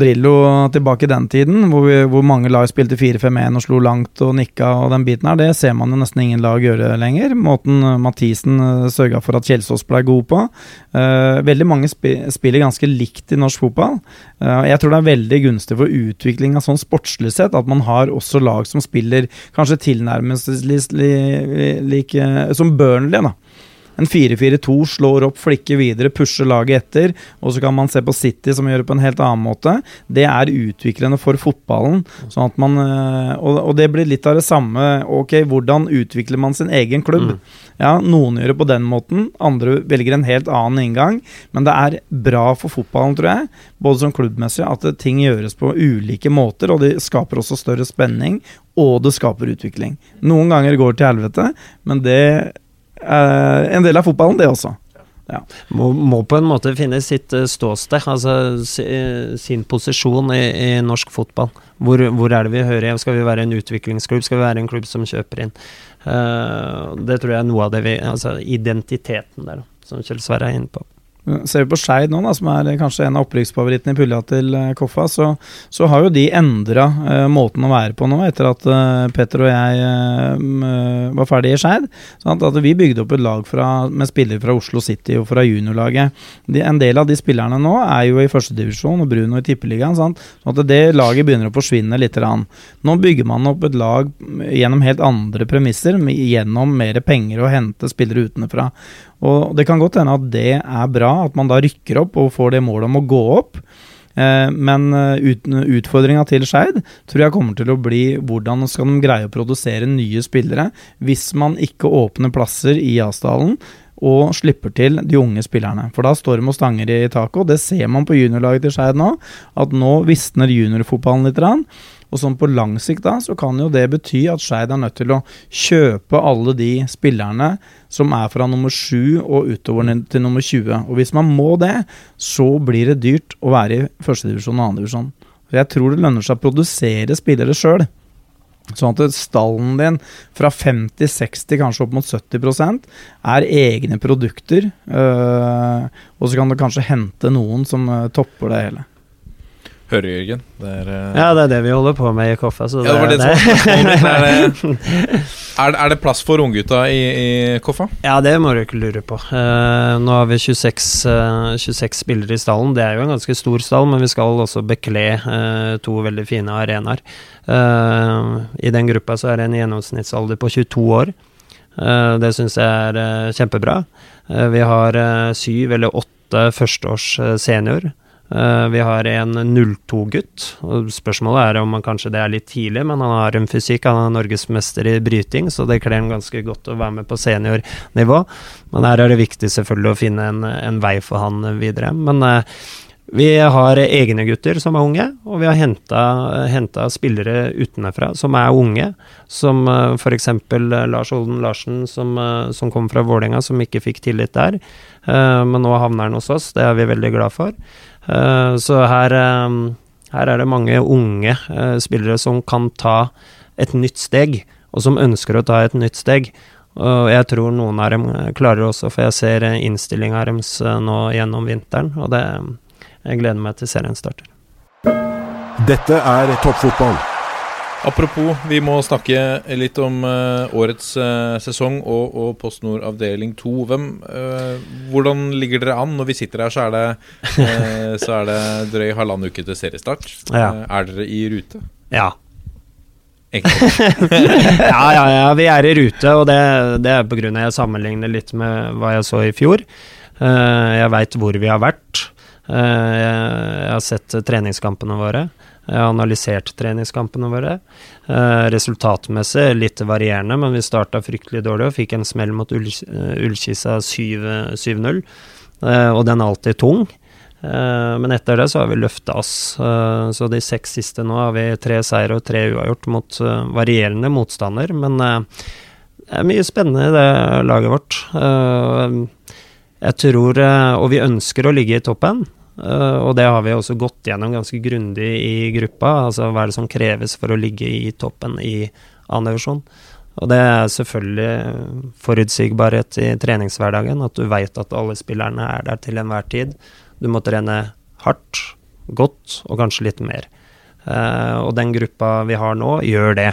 Drillo tilbake i den tiden, hvor, vi, hvor mange lag spilte 4-5-1 og slo langt og nikka og den biten her. Det ser man jo nesten ingen lag gjøre lenger. Måten eh, Mathisen uh, sørga for at Kjelsås ble god på. Uh, veldig mange sp spiller ganske likt i norsk fotball. Uh, jeg tror det er veldig gunstig for utvikling av sånn sportslig sett at man har også lag som spiller kanskje tilnærmelsesvis li, li, like som Burnley, da. En 4-4-2 slår opp, flikker videre, pusher laget etter. Og så kan man se på City, som gjør det på en helt annen måte. Det er utviklende for fotballen. Sånn at man, eh, og, og det blir litt av det samme. Ok, hvordan utvikler man sin egen klubb? Ja, Noen gjør det på den måten, andre velger en helt annen inngang. Men det er bra for fotballen, tror jeg, både som klubbmessig, at ting gjøres på ulike måter. Og det skaper også større spenning, og det skaper utvikling. Noen ganger går det til helvete, men det en del av fotballen, det også. Må, må på en måte finne sitt eh, ståsted, altså eh, sin posisjon i, i norsk fotball. Hvor, hvor er det vi hører hjemme? Skal vi være en utviklingsklubb? Skal vi være en klubb som kjøper inn? Uh, det tror jeg er noe av det vi Altså identiteten der, som Kjell Sverre er inne på. Ser vi på Skeid nå, da, som er kanskje en av opprykksfavorittene i pulja til eh, Koffa, så, så har jo de endra uh, måten å være på nå, etter at uh, Petter og jeg uh, eh, var ferdig i Skeid. At, vi bygde opp et lag fra, med spillere fra Oslo City og fra juniorlaget. De, en del av de spillerne nå er jo i førstedivisjon og Bruno i Tippeligaen. sant? Sånn at det laget begynner å forsvinne litt. Rann. Nå bygger man opp et lag gjennom helt andre premisser, gjennom mer penger og hente spillere utenfra. Og Det kan godt hende at det er bra, at man da rykker opp og får det målet om å gå opp. Eh, men eh, ut, utfordringa til Skeid tror jeg kommer til å bli hvordan skal de greie å produsere nye spillere hvis man ikke åpner plasser i Asdalen og slipper til de unge spillerne. For da står de og stanger i taket, og det ser man på juniorlaget til Skeid nå. At nå visner juniorfotballen litt. Og sånn på lang sikt da, så kan jo det bety at Skeid er nødt til å kjøpe alle de spillerne som er fra nummer 7 og utover til nummer 20. Og hvis man må det, så blir det dyrt å være i førstedivisjon og andredivisjon. Jeg tror det lønner seg å produsere spillere sjøl. Sånn at stallen din fra 50-60, kanskje opp mot 70% er egne produkter. øh, og så kan du kanskje hente noen som øh, topper det hele. Hører Jørgen. Det er, uh... Ja, det er det vi holder på med i Koffa. Så ja, det det det, er, er det plass for unggutta i, i Koffa? Ja, det må du ikke lure på. Uh, nå har vi 26, uh, 26 spillere i stallen. Det er jo en ganske stor stall, men vi skal også bekle eh, to veldig fine arenaer. I den gruppa så er det en gjennomsnittsalder på 22 år. Det syns jeg er kjempebra. Vi har syv eller åtte førsteårs eh, senior. Eh, vi har en 02-gutt. Spørsmålet er om han kanskje det er litt tidlig, men han har en fysikk. Han er norgesmester i bryting, så det kler ham ganske godt å være med på seniornivå. Men her er det viktig selvfølgelig å finne en, en vei for han videre. Men eh, vi har egne gutter som er unge, og vi har henta spillere utenfra som er unge. Som uh, f.eks. Lars Olden Larsen, som, eh, som kom fra Vålerenga, som ikke fikk tillit der. Eh, men nå havner han hos oss, det er vi veldig glad for. Eh, så her, eh, her er det mange unge eh, spillere som kan ta et nytt steg, og som ønsker å ta et nytt steg. Og jeg tror noen av dem klarer det også, for jeg ser innstillinga deres nå gjennom vinteren, og det Jeg gleder meg til serien starter. Dette er toppfotball. Apropos, vi må snakke litt om uh, årets uh, sesong og, og Post Nord avdeling 2. Hvem, uh, hvordan ligger dere an? Når vi sitter her, så er det, så er det drøy halvannen uke til seriestart. Ja. Er dere i rute? Ja. Ja, ja, ja, vi er i rute, og det, det er av jeg sammenligner litt med hva jeg så i fjor. Jeg veit hvor vi har vært. Jeg, jeg har sett treningskampene våre. Jeg har analysert treningskampene våre. Eh, resultatmessig litt varierende, men vi starta fryktelig dårlig og fikk en smell mot eh, Ullkisa 7 7-0, eh, og den er alltid tung. Men etter det så har vi løfta oss. Så de seks siste nå har vi tre seire og tre uavgjort mot varierende motstander. Men det er mye spennende i det laget vårt. Jeg tror Og vi ønsker å ligge i toppen. Eh, Og det har vi også gått gjennom ganske grundig i gruppa. Altså hva er det som kreves for å ligge i toppen i annen divisjon. Og det er selvfølgelig forutsigbarhet i treningshverdagen. At du veit at alle spillerne er der til enhver tid. Du må trene hardt, godt og kanskje litt mer. Eh, og den gruppa vi har nå, gjør det.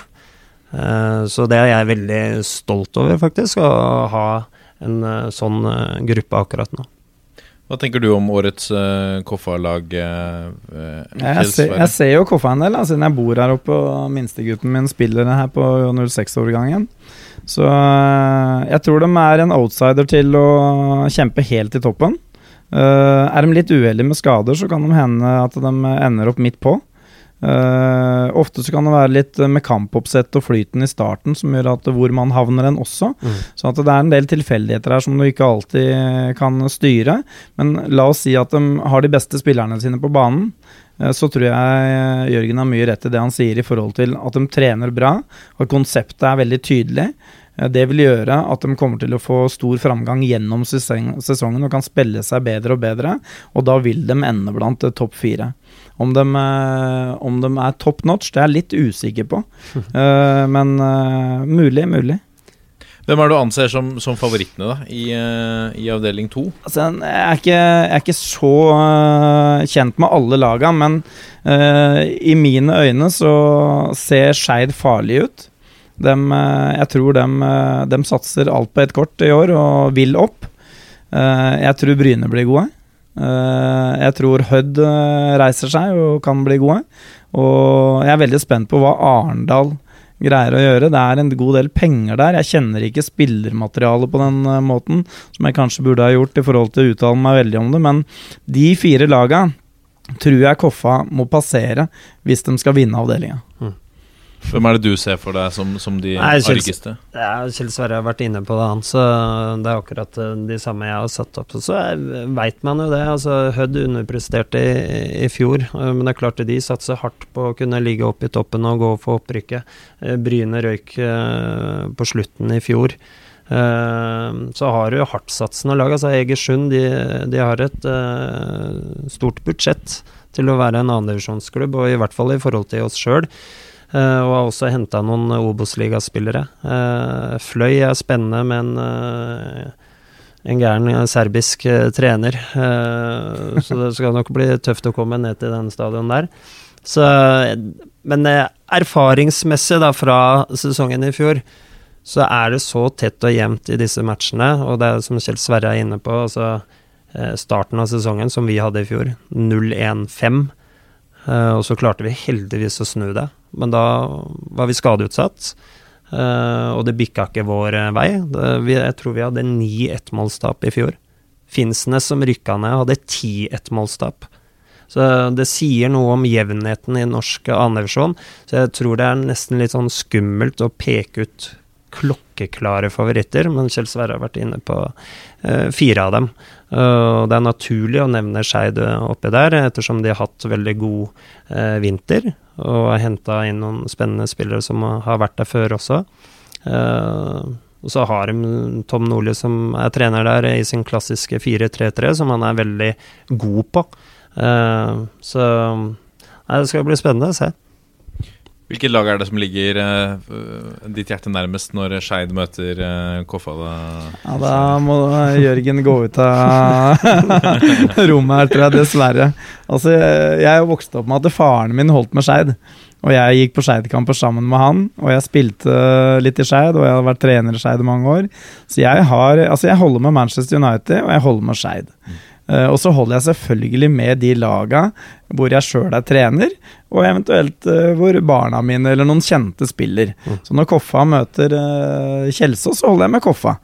Eh, så det er jeg veldig stolt over, faktisk, å ha en sånn gruppe akkurat nå. Hva tenker du om årets uh, Koffa-lag? eh, Jeg ser, jeg ser jo Koffa en del, da, siden jeg bor her oppe og minstegutten min spiller her på 06-årgangen. Så uh, jeg tror de er en outsider til å kjempe helt i toppen. Uh, er de litt uheldige med skader, så kan de hende at de ender opp midt på. Øh, ofte så kan det være litt med kampoppsett og flyten i starten som gjør at hvor man havner den også. Mm. Så at det er en del tilfeldigheter her som du ikke alltid kan styre. Men la oss si at de har de beste spillerne sine på banen. eh, Så tror jeg Jørgen har mye rett i det han sier i forhold til at de trener bra, og konseptet er veldig tydelig. Eh, Det vil gjøre at de kommer til å få stor framgang gjennom sesong- sesongen og kan spille seg bedre og bedre, og da vil de ende blant eh, topp fire. Om de, eh, om de er top notch, det er jeg litt usikker på, Eh, men eh, mulig, mulig. Hvem er det du anser som, som favorittene da, i, i avdeling to? Altså, jeg, er ikke, jeg er ikke så uh, kjent med alle laga, men uh, i mine øyne så ser Skeid farlig ut. Dem, uh, jeg tror de, dem satser alt på ett kort i år og vil opp. Eh, jeg tror Bryne blir gode. Eh, jeg tror Hødd øh, reiser seg og kan bli gode. Og jeg er veldig spent på hva Arendal greier å gjøre. Det er en god del penger der. Jeg kjenner ikke spillermaterialet på den eh, måten, som jeg kanskje burde ha gjort i forhold til å uttale meg veldig om det, men de fire laga tror jeg Koffa må passere hvis de skal vinne avdelinga. Hvem er det du ser for deg som, som de Nei, Kjell- argeste? Ja, Kjell Sverre har vært inne på det, han, så det er akkurat eh, de samme jeg har satt opp. Så veit man jo det. altså Hødd underpresterte i, i fjor, eh, men det er klart de satser hardt på å kunne ligge oppe i toppen og gå for opprykket. Eh, Bryne røyk på slutten i fjor. Så har du hardtsatsende lag. altså Egersund de, de har et stort budsjett til å være en annendivisjonsklubb, og i hvert fall i forhold til oss sjøl. Eh, og har også henta noen Obos-ligaspillere. Uh, Fløy er spennende med en, eh, en gæren eh, serbisk eh, trener. Eh, så det skal nok bli tøft å komme ned til den stadion der. Så, men eh, erfaringsmessig da fra sesongen i fjor, så er det så tett og jevnt i disse matchene, og det er som Kjell Sverre er inne på, altså eh, starten av sesongen som vi hadde i fjor, 0-1-5, eh, og så klarte vi heldigvis å snu det, men da var vi skadeutsatt. Uh, og det bikka ikke vår uh, vei. Jeg tror vi hadde ni ettmålstap i fjor. Finnsnes som rykka ned, hadde ti ettmålstap. Så det sier noe om jevnheten i norsk annendivisjon. Så jeg tror det er nesten litt sånn skummelt å peke ut klokkeklare favoritter, men Kjell Sverre har vært inne på uh, fire av dem. Uh, det er naturlig å nevne Skeid oppi der, ettersom de har hatt veldig god uh, vinter og har henta inn noen spennende spillere som har vært der før også. og så har de Tom Nordli som er trener der i sin klassiske 4-3-3, som han er veldig god på. så nei, det skal bli spennende å se. Hvilket lag er det som ligger uh, ditt hjerte nærmest når Skeid møter uh, Koffa? Da? Ja, da må Jørgen gå ut av rommet her, tror jeg, dessverre. Altså, jeg vokste opp med at faren min holdt med Skeid. Og jeg gikk på Skeid-kamper sammen med han, og jeg spilte litt i Skeid, og jeg har vært trener i Skeid i mange år. Så jeg har Altså, jeg holder med Manchester United, og jeg holder med Skeid. Mm. Uh, og så holder jeg selvfølgelig med de laga hvor jeg sjøl er trener, og eventuelt uh, hvor barna mine eller noen kjente spiller. Mm. Så når Koffa møter uh, Kjelsås, så holder jeg med Koffa.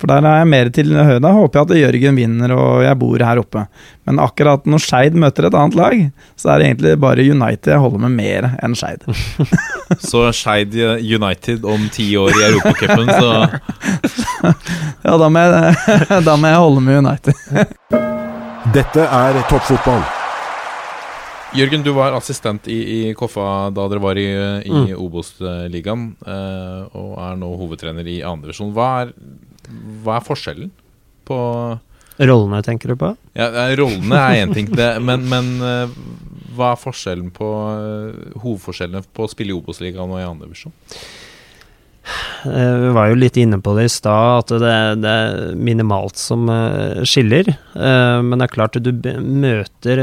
For der er jeg mer til høyde. Håper jeg at Jørgen vinner og jeg bor her oppe. Men akkurat når Skeid møter et annet lag, så er det egentlig bare United jeg holder med mer enn Skeid. så Skeid United om ti år i Europacupen, så Ja, da må, jeg, da må jeg holde med United. Dette er toppfotball. Jørgen, du var assistent i, i Koffa da dere var i, i mm. Obos-ligaen, eh, og er nå hovedtrener i andredivisjon. Hva, er, hva er forskjellen på Rollene, tenker du på? Ja, Rollene er én ting, det, men, men uh, hva er forskjellen på uh, hovedforskjellene på å spille i Obos-ligaen og i andredivisjon? Eh, vi var jo litt inne på det i stad, at det, det, er minimalt som eh, skiller. Eh, men det er klart at du møter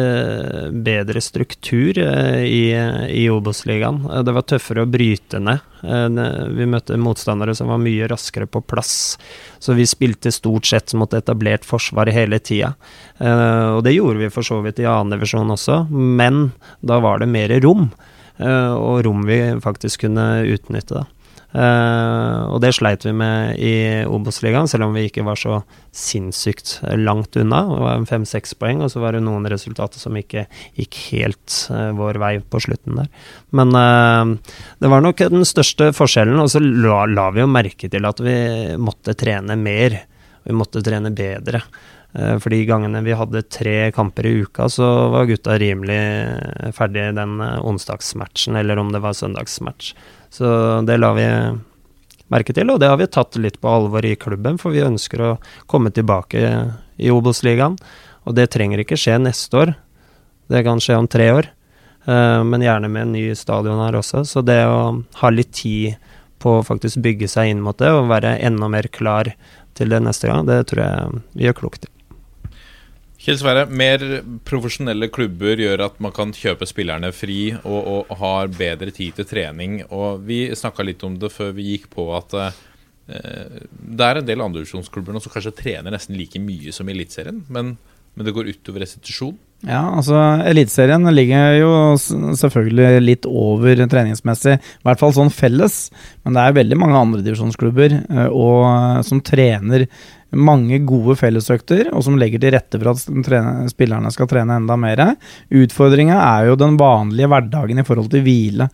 bedre struktur i, i Obos-ligaen. Det var tøffere å bryte ned. Vi møtte motstandere som var mye raskere på plass. Så vi spilte stort sett mot etablert forsvar hele tida. Og det gjorde vi for så vidt i annen divisjon også, men da var det mer rom. Og rom vi faktisk kunne utnytte. da. Uh, og det sleit vi med i Obos-ligaen, selv om vi ikke var så sinnssykt langt unna. Det var fem-seks poeng, og så var det noen resultater som ikke gikk helt uh, vår vei på slutten der. Men uh, det var nok den største forskjellen, og så la, la, vi jo merke til at vi måtte trene mer. Vi måtte trene bedre. For de gangene vi hadde tre kamper i uka, så var gutta rimelig ferdig den onsdagsmatchen, eller om det var søndagsmatch. Så det la vi merke til, og det har vi tatt litt på alvor i klubben, for vi ønsker å komme tilbake i Obos-ligaen. Og det trenger ikke skje neste år, det kan skje om tre år. Uh, men gjerne med en ny stadion her også. Så det å ha litt tid på å faktisk bygge seg inn mot det, og være enda mer klar til det neste gang, det tror jeg vi gjør klokt i. Kjell Sverre, mer profesjonelle klubber gjør at man kan kjøpe spillerne fri og, og har bedre tid til trening. Og Vi snakka litt om det før vi gikk på at eh, det er en del andredivisjonsklubber som kanskje trener nesten like mye som Eliteserien, men, men det går utover restitusjon. Ja, altså Eliteserien ligger jo selvfølgelig litt over treningsmessig, i hvert fall sånn felles. Men det er veldig mange andredivisjonsklubber uh, som trener mange gode fellesøkter, og som legger til rette for at spillerne skal trene enda mer. Utfordringa er jo den vanlige hverdagen i forhold til hvile.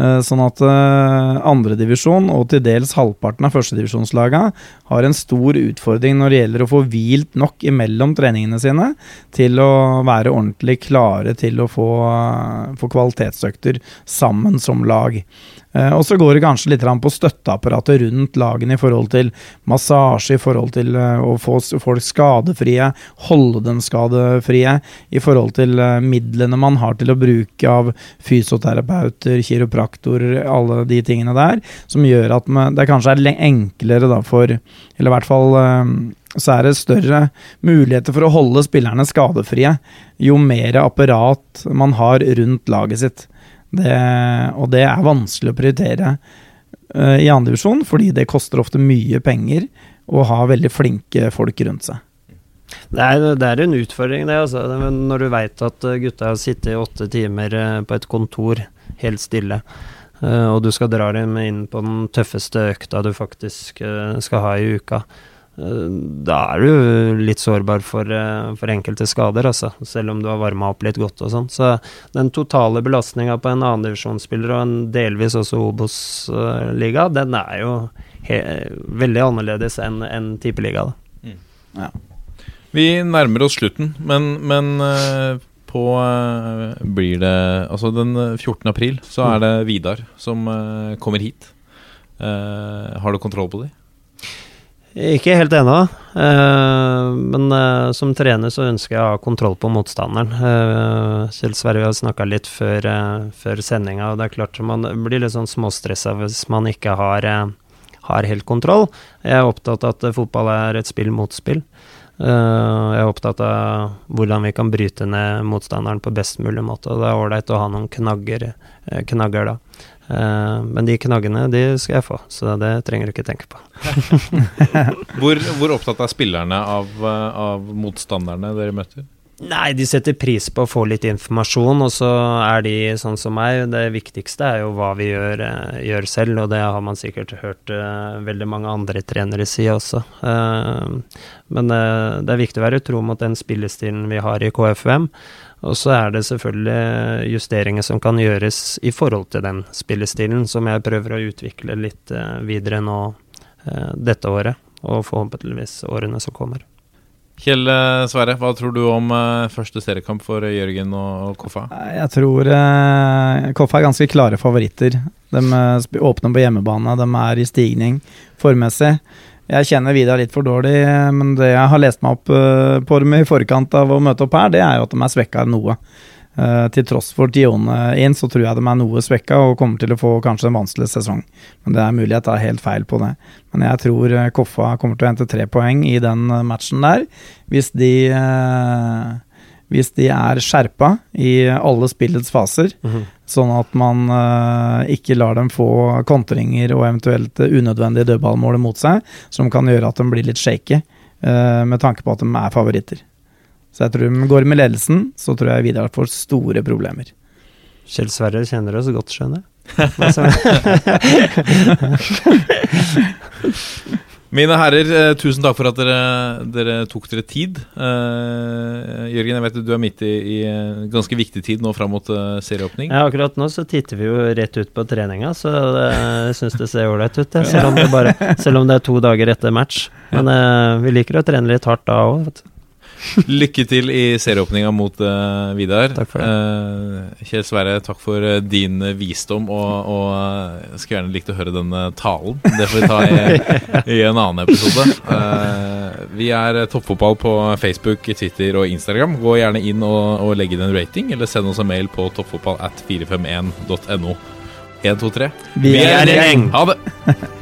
Eh, sånn at uh, andredivisjon og til dels halvparten av førstedivisjonslagene har en stor utfordring når det gjelder å få hvilt nok imellom treningene sine til å være ordentlig klare til å få, uh, få kvalitetsøkter sammen som lag. Eh, og så går det kanskje litt på støtteapparatet rundt lagene i forhold til massasje, i forhold til eh, å få folk skadefrie, holde dem skadefrie, i forhold til eh, midlene man har til å bruke av fysioterapeuter, kiropraktorer, alle de tingene der, som gjør at det kanskje er enklere da for Eller i hvert fall så er det større muligheter for å holde spillerne skadefrie jo mer apparat man har rundt laget sitt. Det, og det er vanskelig å prioritere uh, i andredivisjon, fordi det koster ofte mye penger å ha veldig flinke folk rundt seg. Det er, det er en utfordring, det. Altså. Når du veit at gutta har sittet i åtte timer eh, på et kontor helt stille, uh, og du skal dra dem inn på den tøffeste økta du faktisk uh, skal ha i uka, da er du litt sårbar for, for, enkelte skader, altså, selv om du har varma opp litt godt og sånn. Så den totale belastninga på en annendivisjonsspiller og en delvis også Obos-liga, den er jo veldig annerledes enn en tippeliga. Mm. Ja. Vi nærmer oss slutten, men, men på blir det Altså den 14. april så er det Vidar som kommer hit. har du kontroll på dem? Ikke helt ennå, uh, men uh, som trener så ønsker jeg å ha kontroll på motstanderen. Kjell Sverre har snakka litt før, før sendinga, og det er klart man blir litt sånn småstressa hvis man ikke har, har, helt kontroll. Jeg er opptatt av at fotball er et spill mot spill. jeg er opptatt av hvordan vi kan bryte ned motstanderen på best mulig måte, og det er ålreit å ha noen knagger, knagger da. Uh, men de knaggene, de skal jeg få, så det trenger du ikke tenke på. hvor, hvor, opptatt er spillerne av, eh, av, motstanderne dere møter? Nei, de setter pris på å få litt informasjon, og så er de sånn som meg. Det viktigste er jo hva vi gjør, uh, gjør selv, og det har man sikkert hørt uh, veldig mange andre trenere si også. men det er viktig å være tro mot den spillestilen vi har i KFUM. Og så er det selvfølgelig justeringer som kan gjøres i forhold til den spillestilen, som jeg prøver å utvikle litt eh, videre nå eh, dette året, og forhåpentligvis årene som kommer. Kjell eh, Sverre, hva tror du om første seriekamp for Jørgen og Koffa? Jeg tror uh, Koffa er ganske klare favoritter. De åpner på hjemmebane, de er i stigning formessig. Jeg kjenner Vidar litt for dårlig, men det jeg har lest meg opp eh, på dem i forkant av å møte opp her, det er jo at de er svekka noe. Uh, til tross for Dione inn, så tror jeg de er noe svekka og kommer til å få kanskje en vanskelig sesong. Men det er mulig jeg tar helt feil på det. Men jeg tror eh, Koffa kommer til å hente tre poeng i den matchen der. Hvis de hvis de er skjerpa i alle spillets faser, mm -hmm. sånn at man ikke lar dem få kontringer og eventuelt unødvendige dødballmål mot seg, som kan gjøre at de blir litt shaky, med tanke på at de er favoritter. Så jeg tror de går med ledelsen, så tror jeg Vidar får store problemer. Kjell Sverre kjenner oss godt, skjønner jeg. Mine herrer, eh, tusen takk for at dere, dere tok dere tid. Uh, Jørgen, jeg vet du er midt i, i ganske viktig tid nå fram mot uh, serieåpning. Ja, akkurat nå så titter vi jo rett ut på treninga, så jeg syns det ser ålreit ut, det. Selv, om det bare, selv om det er to dager etter match. Men uh, vi liker å trene litt hardt da òg. Lykke til i serieåpninga mot uh, Vidar. Takk for det. Uh, Kjell Sverre, takk for uh, din visdom, og, og jeg skulle gjerne likt å høre denne talen. Det får vi ta i, i en annen episode. vi er Toppfotball på Facebook, Twitter og Instagram. Gå gjerne inn og, og legg inn en rating, eller send oss en mail på toppfotballat451.no. 1, 2, 3. Vi, vi er en gjeng! Ha det!